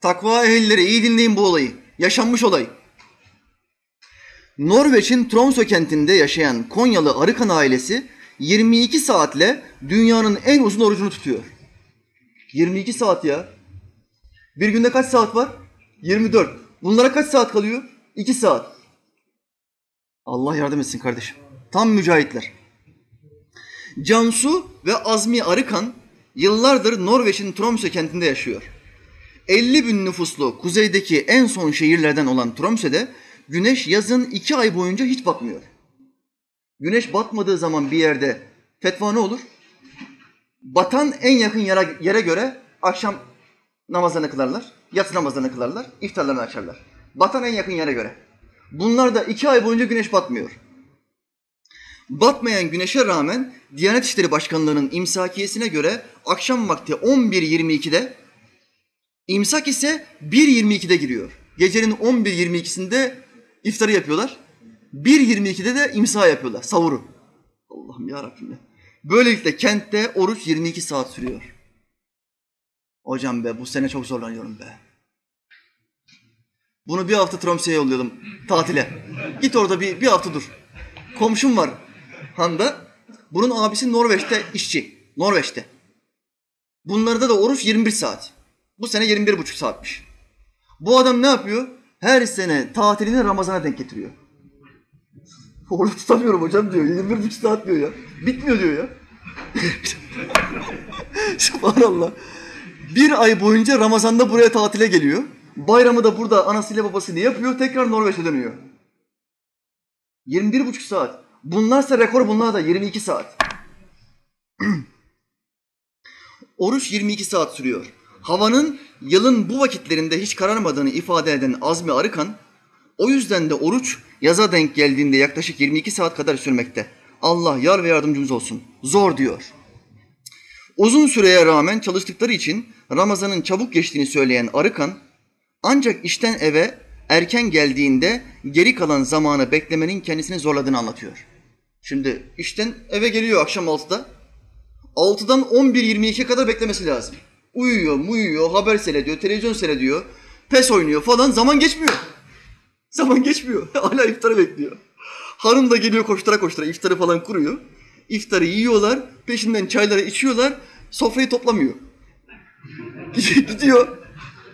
Speaker 1: Takva ehilleri iyi dinleyin bu olayı. Yaşanmış olay. Norveç'in Tromsø kentinde yaşayan Konyalı Arıkan ailesi 22 saatle dünyanın en uzun orucunu tutuyor. 22 saat ya. Bir günde kaç saat var? 24. Bunlara kaç saat kalıyor? 2 saat. Allah yardım etsin kardeşim. Tam mücahitler. Cansu ve Azmi Arıkan yıllardır Norveç'in Tromsø kentinde yaşıyor. 50 bin nüfuslu kuzeydeki en son şehirlerden olan Tromsø'de güneş yazın iki ay boyunca hiç batmıyor. Güneş batmadığı zaman bir yerde fetva ne olur? Batan en yakın yere, yere göre akşam namazlarını kılarlar, yatsı namazlarını kılarlar, iftarlarını açarlar. Batan en yakın yere göre. Bunlar da iki ay boyunca güneş batmıyor. Batmayan güneşe rağmen Diyanet İşleri Başkanlığı'nın imsakiyesine göre akşam vakti 11.22'de imsak ise 1.22'de giriyor. Gecenin 11.22'sinde iftarı yapıyorlar. 1.22'de de imsa yapıyorlar, savuru. Allah'ım ya Rabbim ya. Böylelikle kentte oruç 22 saat sürüyor. Hocam be bu sene çok zorlanıyorum be. Bunu bir hafta Tromsø'ye yolluyordum tatile. Git orada bir, bir hafta dur. Komşum var Han'da. Bunun abisi Norveç'te işçi. Norveç'te. Bunlarda da oruç 21 saat. Bu sene 21 buçuk saatmiş. Bu adam ne yapıyor? Her sene tatilini Ramazan'a denk getiriyor. Oruç tutamıyorum hocam diyor. 21 buçuk saat diyor ya. Bitmiyor diyor ya. Subhanallah. Bir ay boyunca Ramazan'da buraya tatile geliyor. Bayramı da burada anasıyla babasıyla yapıyor. Tekrar Norveç'e dönüyor. 21 buçuk saat. Bunlarsa rekor bunlar da 22 saat. Oruç 22 saat sürüyor. Havanın yılın bu vakitlerinde hiç kararmadığını ifade eden Azmi Arıkan, o yüzden de oruç yaza denk geldiğinde yaklaşık 22 saat kadar sürmekte. Allah yar ve yardımcımız olsun. Zor diyor. Uzun süreye rağmen çalıştıkları için Ramazan'ın çabuk geçtiğini söyleyen Arıkan, ancak işten eve erken geldiğinde geri kalan zamanı beklemenin kendisini zorladığını anlatıyor. Şimdi işten eve geliyor akşam 6'da. 6'dan 11.22'ye kadar beklemesi lazım. Uyuyor, muyuyor, haber seyrediyor, televizyon seyrediyor, pes oynuyor falan zaman geçmiyor. Zaman geçmiyor. Hala iftarı bekliyor. Hanım da geliyor koştura koştura iftarı falan kuruyor. İftarı yiyorlar, peşinden çayları içiyorlar, sofrayı toplamıyor. gidiyor,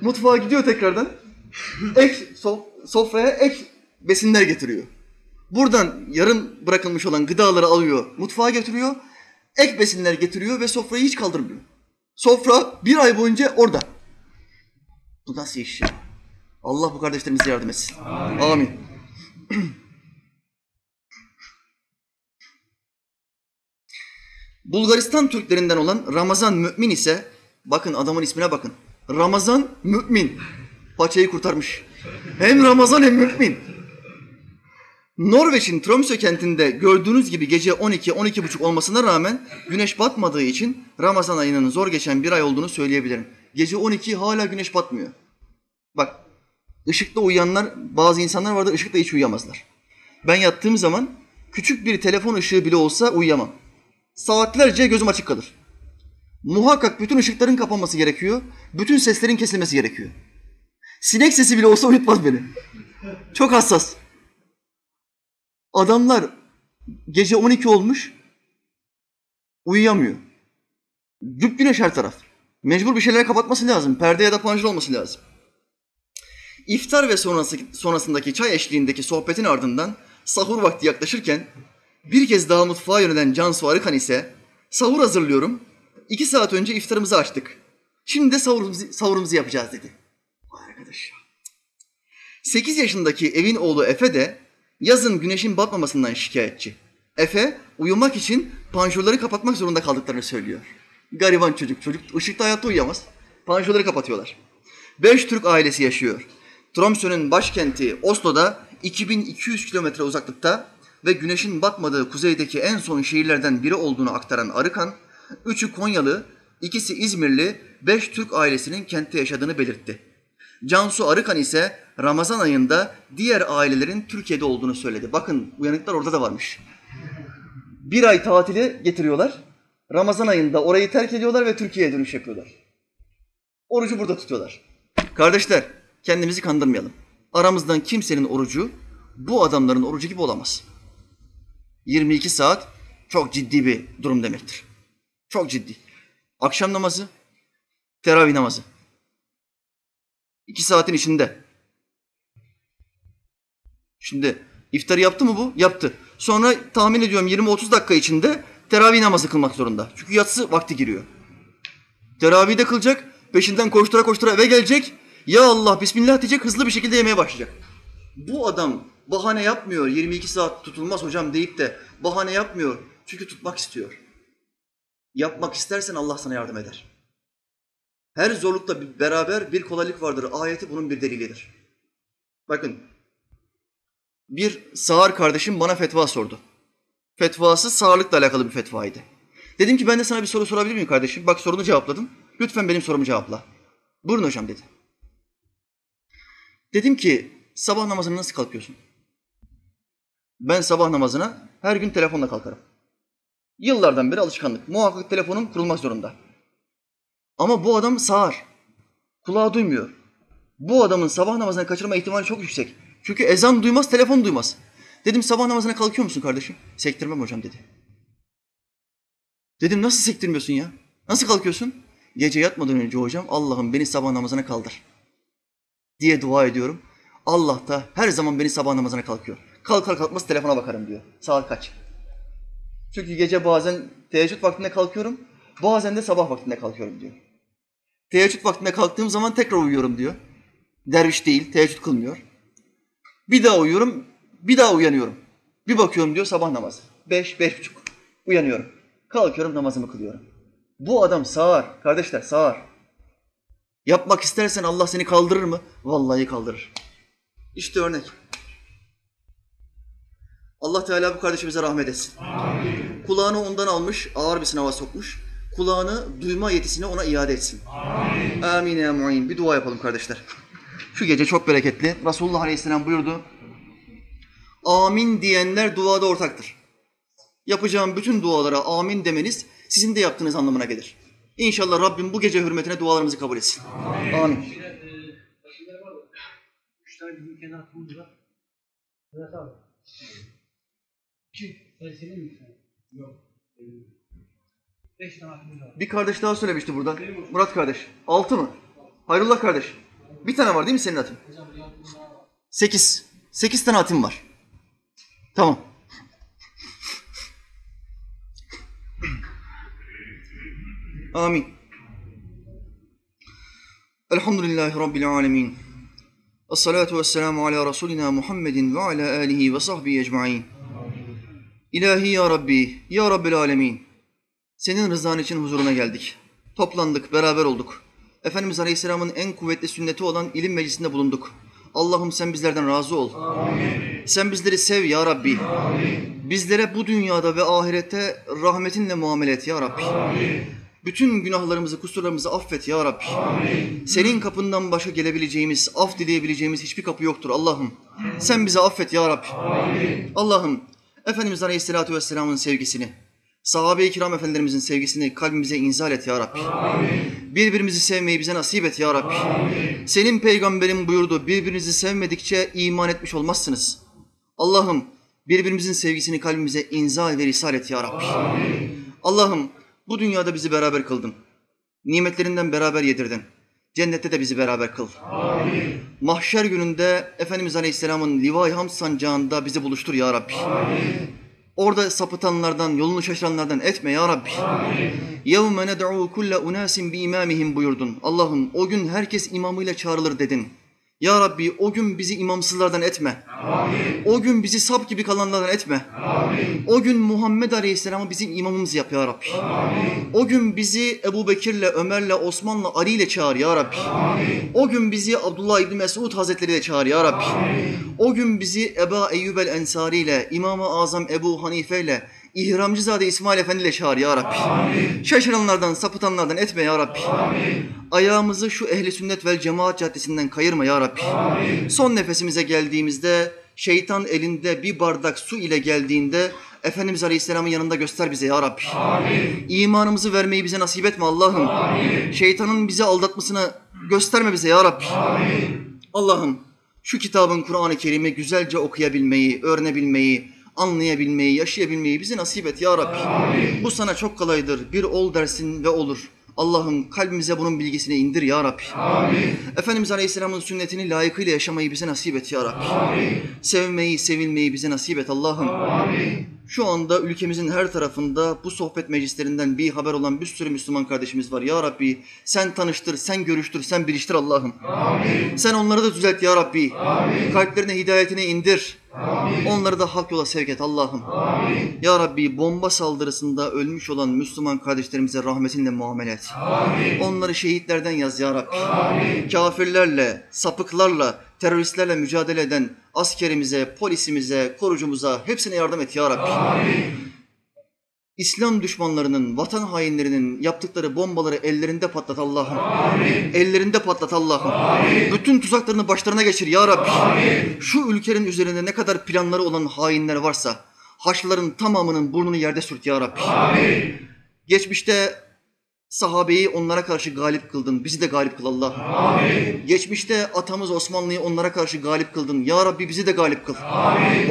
Speaker 1: mutfağa gidiyor tekrardan. Ek, sofraya ek besinler getiriyor. Buradan yarım bırakılmış olan gıdaları alıyor, mutfağa getiriyor. Ek besinler getiriyor ve sofrayı hiç kaldırmıyor. Sofra bir ay boyunca orada. Bu nasıl iş ya? Allah bu kardeşlerimize yardım etsin. Amin. Amin. Bulgaristan Türklerinden olan Ramazan Mümin ise bakın adamın ismine bakın. Ramazan Mümin. Paçayı kurtarmış. Hem Ramazan hem Mümin. Norveç'in Tromsø kentinde gördüğünüz gibi gece 12-12.30 olmasına rağmen güneş batmadığı için Ramazan ayının zor geçen bir ay olduğunu söyleyebilirim. Gece 12 hala güneş batmıyor. Bak ışıkta uyuyanlar bazı insanlar vardır ışıkta hiç uyuyamazlar. Ben yattığım zaman küçük bir telefon ışığı bile olsa uyuyamam. Saatlerce gözüm açık kalır. Muhakkak bütün ışıkların kapanması gerekiyor. Bütün seslerin kesilmesi gerekiyor. Sinek sesi bile olsa uyutmaz beni. Çok hassas. Adamlar gece 12 olmuş uyuyamıyor. Güp güneş her taraf. Mecbur bir şeyler kapatması lazım. Perde ya da panjur olması lazım. İftar ve sonrası, sonrasındaki çay eşliğindeki sohbetin ardından sahur vakti yaklaşırken bir kez daha mutfağa yönelen Cansu Arıkan ise sahur hazırlıyorum. İki saat önce iftarımızı açtık. Şimdi de sahurumuzu, sahurumuzu yapacağız dedi. Arkadaş ya. Sekiz yaşındaki evin oğlu Efe de yazın güneşin batmamasından şikayetçi. Efe uyumak için panjurları kapatmak zorunda kaldıklarını söylüyor. Gariban çocuk, çocuk ışıkta hayatta uyuyamaz. Panjurları kapatıyorlar. Beş Türk ailesi yaşıyor. Tromsø'nün başkenti Oslo'da 2200 kilometre uzaklıkta ve güneşin batmadığı kuzeydeki en son şehirlerden biri olduğunu aktaran Arıkan, üçü Konyalı, ikisi İzmirli, beş Türk ailesinin kentte yaşadığını belirtti. Cansu Arıkan ise Ramazan ayında diğer ailelerin Türkiye'de olduğunu söyledi. Bakın uyanıklar orada da varmış. Bir ay tatili getiriyorlar. Ramazan ayında orayı terk ediyorlar ve Türkiye'ye dönüş yapıyorlar. Orucu burada tutuyorlar. Kardeşler kendimizi kandırmayalım. Aramızdan kimsenin orucu bu adamların orucu gibi olamaz. 22 saat çok ciddi bir durum demektir. Çok ciddi. Akşam namazı, teravih namazı. İki saatin içinde. Şimdi iftarı yaptı mı bu? Yaptı. Sonra tahmin ediyorum 20-30 dakika içinde teravih namazı kılmak zorunda. Çünkü yatsı vakti giriyor. Teravih de kılacak, peşinden koştura koştura eve gelecek. Ya Allah Bismillah diyecek, hızlı bir şekilde yemeye başlayacak. Bu adam bahane yapmıyor. 22 saat tutulmaz hocam deyip de bahane yapmıyor. Çünkü tutmak istiyor. Yapmak istersen Allah sana yardım eder. Her zorlukla beraber bir kolaylık vardır. Ayeti bunun bir delilidir. Bakın bir sağır kardeşim bana fetva sordu. Fetvası sağlıkla alakalı bir fetvaydı. Dedim ki ben de sana bir soru sorabilir miyim kardeşim? Bak sorunu cevapladım. Lütfen benim sorumu cevapla. Buyurun hocam dedi. Dedim ki sabah namazına nasıl kalkıyorsun? Ben sabah namazına her gün telefonla kalkarım. Yıllardan beri alışkanlık. Muhakkak telefonum kurulmak zorunda. Ama bu adam sağır. Kulağı duymuyor. Bu adamın sabah namazını kaçırma ihtimali çok yüksek. Çünkü ezan duymaz, telefon duymaz. Dedim sabah namazına kalkıyor musun kardeşim? Sektirmem hocam dedi. Dedim nasıl sektirmiyorsun ya? Nasıl kalkıyorsun? Gece yatmadan önce hocam Allah'ım beni sabah namazına kaldır. Diye dua ediyorum. Allah da her zaman beni sabah namazına kalkıyor. Kalkar kalkmaz telefona bakarım diyor. Saat kaç? Çünkü gece bazen teheccüd vaktinde kalkıyorum. Bazen de sabah vaktinde kalkıyorum diyor. Teheccüd vaktinde kalktığım zaman tekrar uyuyorum diyor. Derviş değil, teheccüd kılmıyor. Bir daha uyuyorum, bir daha uyanıyorum. Bir bakıyorum diyor sabah namazı. Beş, beş buçuk. Uyanıyorum. Kalkıyorum namazımı kılıyorum. Bu adam sağır. Kardeşler sağır. Yapmak istersen Allah seni kaldırır mı? Vallahi kaldırır. İşte örnek. Allah Teala bu kardeşimize rahmet etsin. Amin. Kulağını ondan almış, ağır bir sınava sokmuş. Kulağını duyma yetisini ona iade etsin. Amin. Amin ya mu'in. Bir dua yapalım kardeşler. Şu gece çok bereketli. Resulullah Aleyhisselam buyurdu. Amin diyenler duada ortaktır. Yapacağım bütün dualara amin demeniz sizin de yaptığınız anlamına gelir. İnşallah Rabbim bu gece hürmetine dualarımızı kabul etsin. Amin.
Speaker 2: Üç tane bizim kendi hakkımız var. Evet abi. İki. Ben senin mi? Yok. Beş tane hakkımız var.
Speaker 1: Bir kardeş daha söylemişti burada. Murat kardeş. Altı mı? Hayrullah kardeş. Bir tane var değil mi senin atın? Sekiz. Sekiz tane atım var. Tamam. Amin. Elhamdülillahi Rabbil alemin. Esselatu vesselamu ala Resulina Muhammedin ve ala alihi ve sahbihi ecma'in. İlahi ya Rabbi, ya Rabbil alemin. Senin rızan için huzuruna geldik. Toplandık, beraber olduk. Efendimiz Aleyhisselam'ın en kuvvetli sünneti olan ilim meclisinde bulunduk. Allah'ım sen bizlerden razı ol. Sen bizleri sev ya Rabbi. Bizlere bu dünyada ve ahirette rahmetinle muamele et ya Rabbi. Bütün günahlarımızı, kusurlarımızı affet ya Rabbi. Senin kapından başa gelebileceğimiz, af dileyebileceğimiz hiçbir kapı yoktur Allah'ım. Sen bizi affet ya Rabbi. Allah'ım Efendimiz Aleyhisselatü Vesselam'ın sevgisini, sahabe-i kiram efendilerimizin sevgisini kalbimize inzal et ya Rabbi. Birbirimizi sevmeyi bize nasip et ya Rabbi. Senin peygamberin buyurdu, birbirinizi sevmedikçe iman etmiş olmazsınız. Allah'ım birbirimizin sevgisini kalbimize inzal ve risal et ya Rabbi. Allah'ım bu dünyada bizi beraber kıldın. Nimetlerinden beraber yedirdin. Cennette de bizi beraber kıl. Mahşer gününde Efendimiz Aleyhisselam'ın Livai Hamd sancağında bizi buluştur ya Rabbi. Orada sapıtanlardan, yolunu şaşıranlardan etme ya Rabbi. يَوْمَ نَدْعُوا كُلَّ اُنَاسٍ بِاِمَامِهِمْ buyurdun. Allah'ım o gün herkes imamıyla çağrılır dedin. Ya Rabbi o gün bizi imamsızlardan etme. O gün bizi sap gibi kalanlardan etme. O gün Muhammed Aleyhisselam'ı bizim imamımız yap ya Rabbi. O gün bizi Ebu Bekir'le, Ömer'le, Osman'la, Ali'yle çağır ya Rabbi. O gün bizi Abdullah İbni Mesud Hazretleri ile çağır ya Rabbi. O gün bizi Eba Eyyub el Ensari ile, İmam-ı Azam Ebu Hanife ile, İhramcızade İsmail Efendi ile çağır ya Rabbi. Şaşıranlardan, sapıtanlardan etme ya Rabbi. Ayağımızı şu ehli sünnet vel cemaat caddesinden kayırma ya Rabbi. Son nefesimize geldiğimizde şeytan elinde bir bardak su ile geldiğinde Efendimiz Aleyhisselam'ın yanında göster bize ya Rabbi. İmanımızı vermeyi bize nasip etme Allah'ım. Şeytanın bizi aldatmasını gösterme bize ya Rabbi. Allah'ım şu kitabın Kur'an-ı Kerim'i güzelce okuyabilmeyi, öğrenebilmeyi, anlayabilmeyi, yaşayabilmeyi bize nasip et ya Rabbi. Bu sana çok kolaydır. Bir ol dersin ve olur. Allah'ım kalbimize bunun bilgisini indir ya Rabbi. Efendimiz Aleyhisselam'ın sünnetini layıkıyla yaşamayı bize nasip et ya Rabbi. Sevmeyi, sevilmeyi bize nasip et Allah'ım. Şu anda ülkemizin her tarafında bu sohbet meclislerinden bir haber olan bir sürü Müslüman kardeşimiz var. Ya Rabbi sen tanıştır, sen görüştür, sen biliştir Allah'ım. Sen onları da düzelt ya Rabbi. Kalplerine hidayetini indir. Onları da hak yola sevk et Allah'ım. Ya Rabbi bomba saldırısında ölmüş olan Müslüman kardeşlerimize rahmetinle muamele et. Onları şehitlerden yaz ya Rabbi. Kafirlerle, sapıklarla, teröristlerle mücadele eden askerimize, polisimize, korucumuza hepsine yardım et ya Rabbi. İslam düşmanlarının, vatan hainlerinin yaptıkları bombaları ellerinde patlat Allah'ım. Ellerinde patlat Allah'ım. Bütün tuzaklarını başlarına geçir ya Rabbi. Şu ülkenin üzerinde ne kadar planları olan hainler varsa Haçlıların tamamının burnunu yerde sürt ya Rabbi. Geçmişte sahabeyi onlara karşı galip kıldın. Bizi de galip kıl Allah. Geçmişte atamız Osmanlı'yı onlara karşı galip kıldın. Ya Rabbi bizi de galip kıl.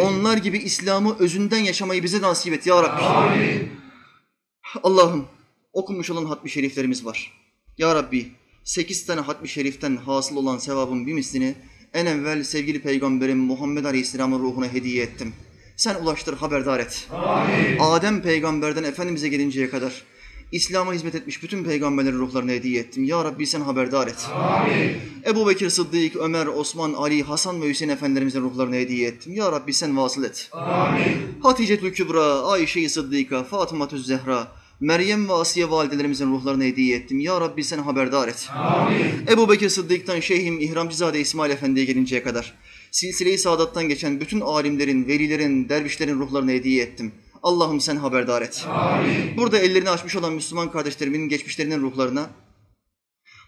Speaker 1: Onlar gibi İslam'ı özünden yaşamayı bize nasip et ya Rabbi. Allah'ım okunmuş olan hatmi şeriflerimiz var. Ya Rabbi sekiz tane hatmi şeriften hasıl olan sevabın bir mislini en evvel sevgili peygamberim Muhammed Aleyhisselam'ın ruhuna hediye ettim. Sen ulaştır, haberdar et. Adem peygamberden Efendimiz'e gelinceye kadar İslam'a hizmet etmiş bütün peygamberlerin ruhlarını hediye ettim. Ya Rabbi sen haberdar et. Ebu Bekir Sıddık, Ömer, Osman, Ali, Hasan ve Hüseyin efendilerimizin ruhlarını hediye ettim. Ya Rabbi sen vasıl et. Hatice Kübra, Ayşe-i Sıddıka, Fatıma Zehra, Meryem ve Asiye validelerimizin ruhlarını hediye ettim. Ya Rabbi sen haberdar et. Ebu Bekir Sıddık'tan Şeyhim İhramcızade İsmail Efendi'ye gelinceye kadar silsile-i saadattan geçen bütün alimlerin, velilerin, dervişlerin ruhlarını hediye ettim. Allah'ım sen haberdar et. Burada ellerini açmış olan Müslüman kardeşlerimin geçmişlerinin ruhlarına,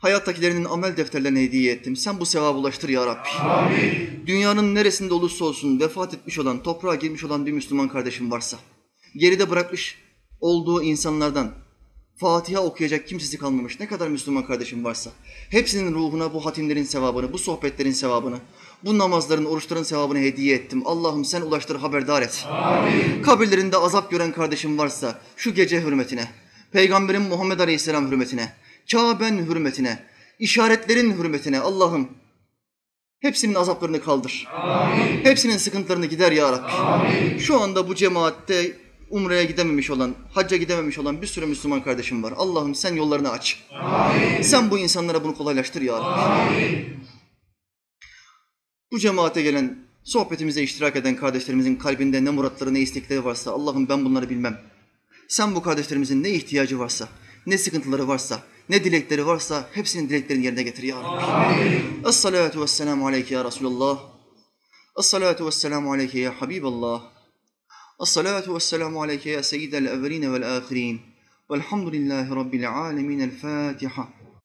Speaker 1: Hayattakilerinin amel defterlerine hediye ettim. Sen bu sevabı ulaştır ya Rabbi. Dünyanın neresinde olursa olsun vefat etmiş olan, toprağa girmiş olan bir Müslüman kardeşim varsa, geride bırakmış olduğu insanlardan Fatiha okuyacak kimsesi kalmamış ne kadar Müslüman kardeşim varsa, hepsinin ruhuna bu hatimlerin sevabını, bu sohbetlerin sevabını, bu namazların, oruçların sevabını hediye ettim. Allah'ım sen ulaştır, haberdar et. Kabirlerinde azap gören kardeşim varsa şu gece hürmetine, Peygamberin Muhammed Aleyhisselam hürmetine, Kabe'nin hürmetine, işaretlerin hürmetine Allah'ım hepsinin azaplarını kaldır. Hepsinin sıkıntılarını gider ya Rabbi. Şu anda bu cemaatte Umre'ye gidememiş olan, hacca gidememiş olan bir sürü Müslüman kardeşim var. Allah'ım sen yollarını aç. Sen bu insanlara bunu kolaylaştır ya Rabbi. Bu cemaate gelen, sohbetimize iştirak eden kardeşlerimizin kalbinde ne muratları, ne istekleri varsa Allah'ım ben bunları bilmem. Sen bu kardeşlerimizin ne ihtiyacı varsa, ne sıkıntıları varsa, ne dilekleri varsa hepsinin dileklerini yerine getir ya Rabbi. Es-salatu vesselamu aleyke ya Resulallah. Es-salatu vesselamu aleyke ya Habiballah. Es-salatu vesselamu aleyke ya seyyidel evvelin vel ahirin. Velhamdülillahi Rabbil alemin. El Fatiha.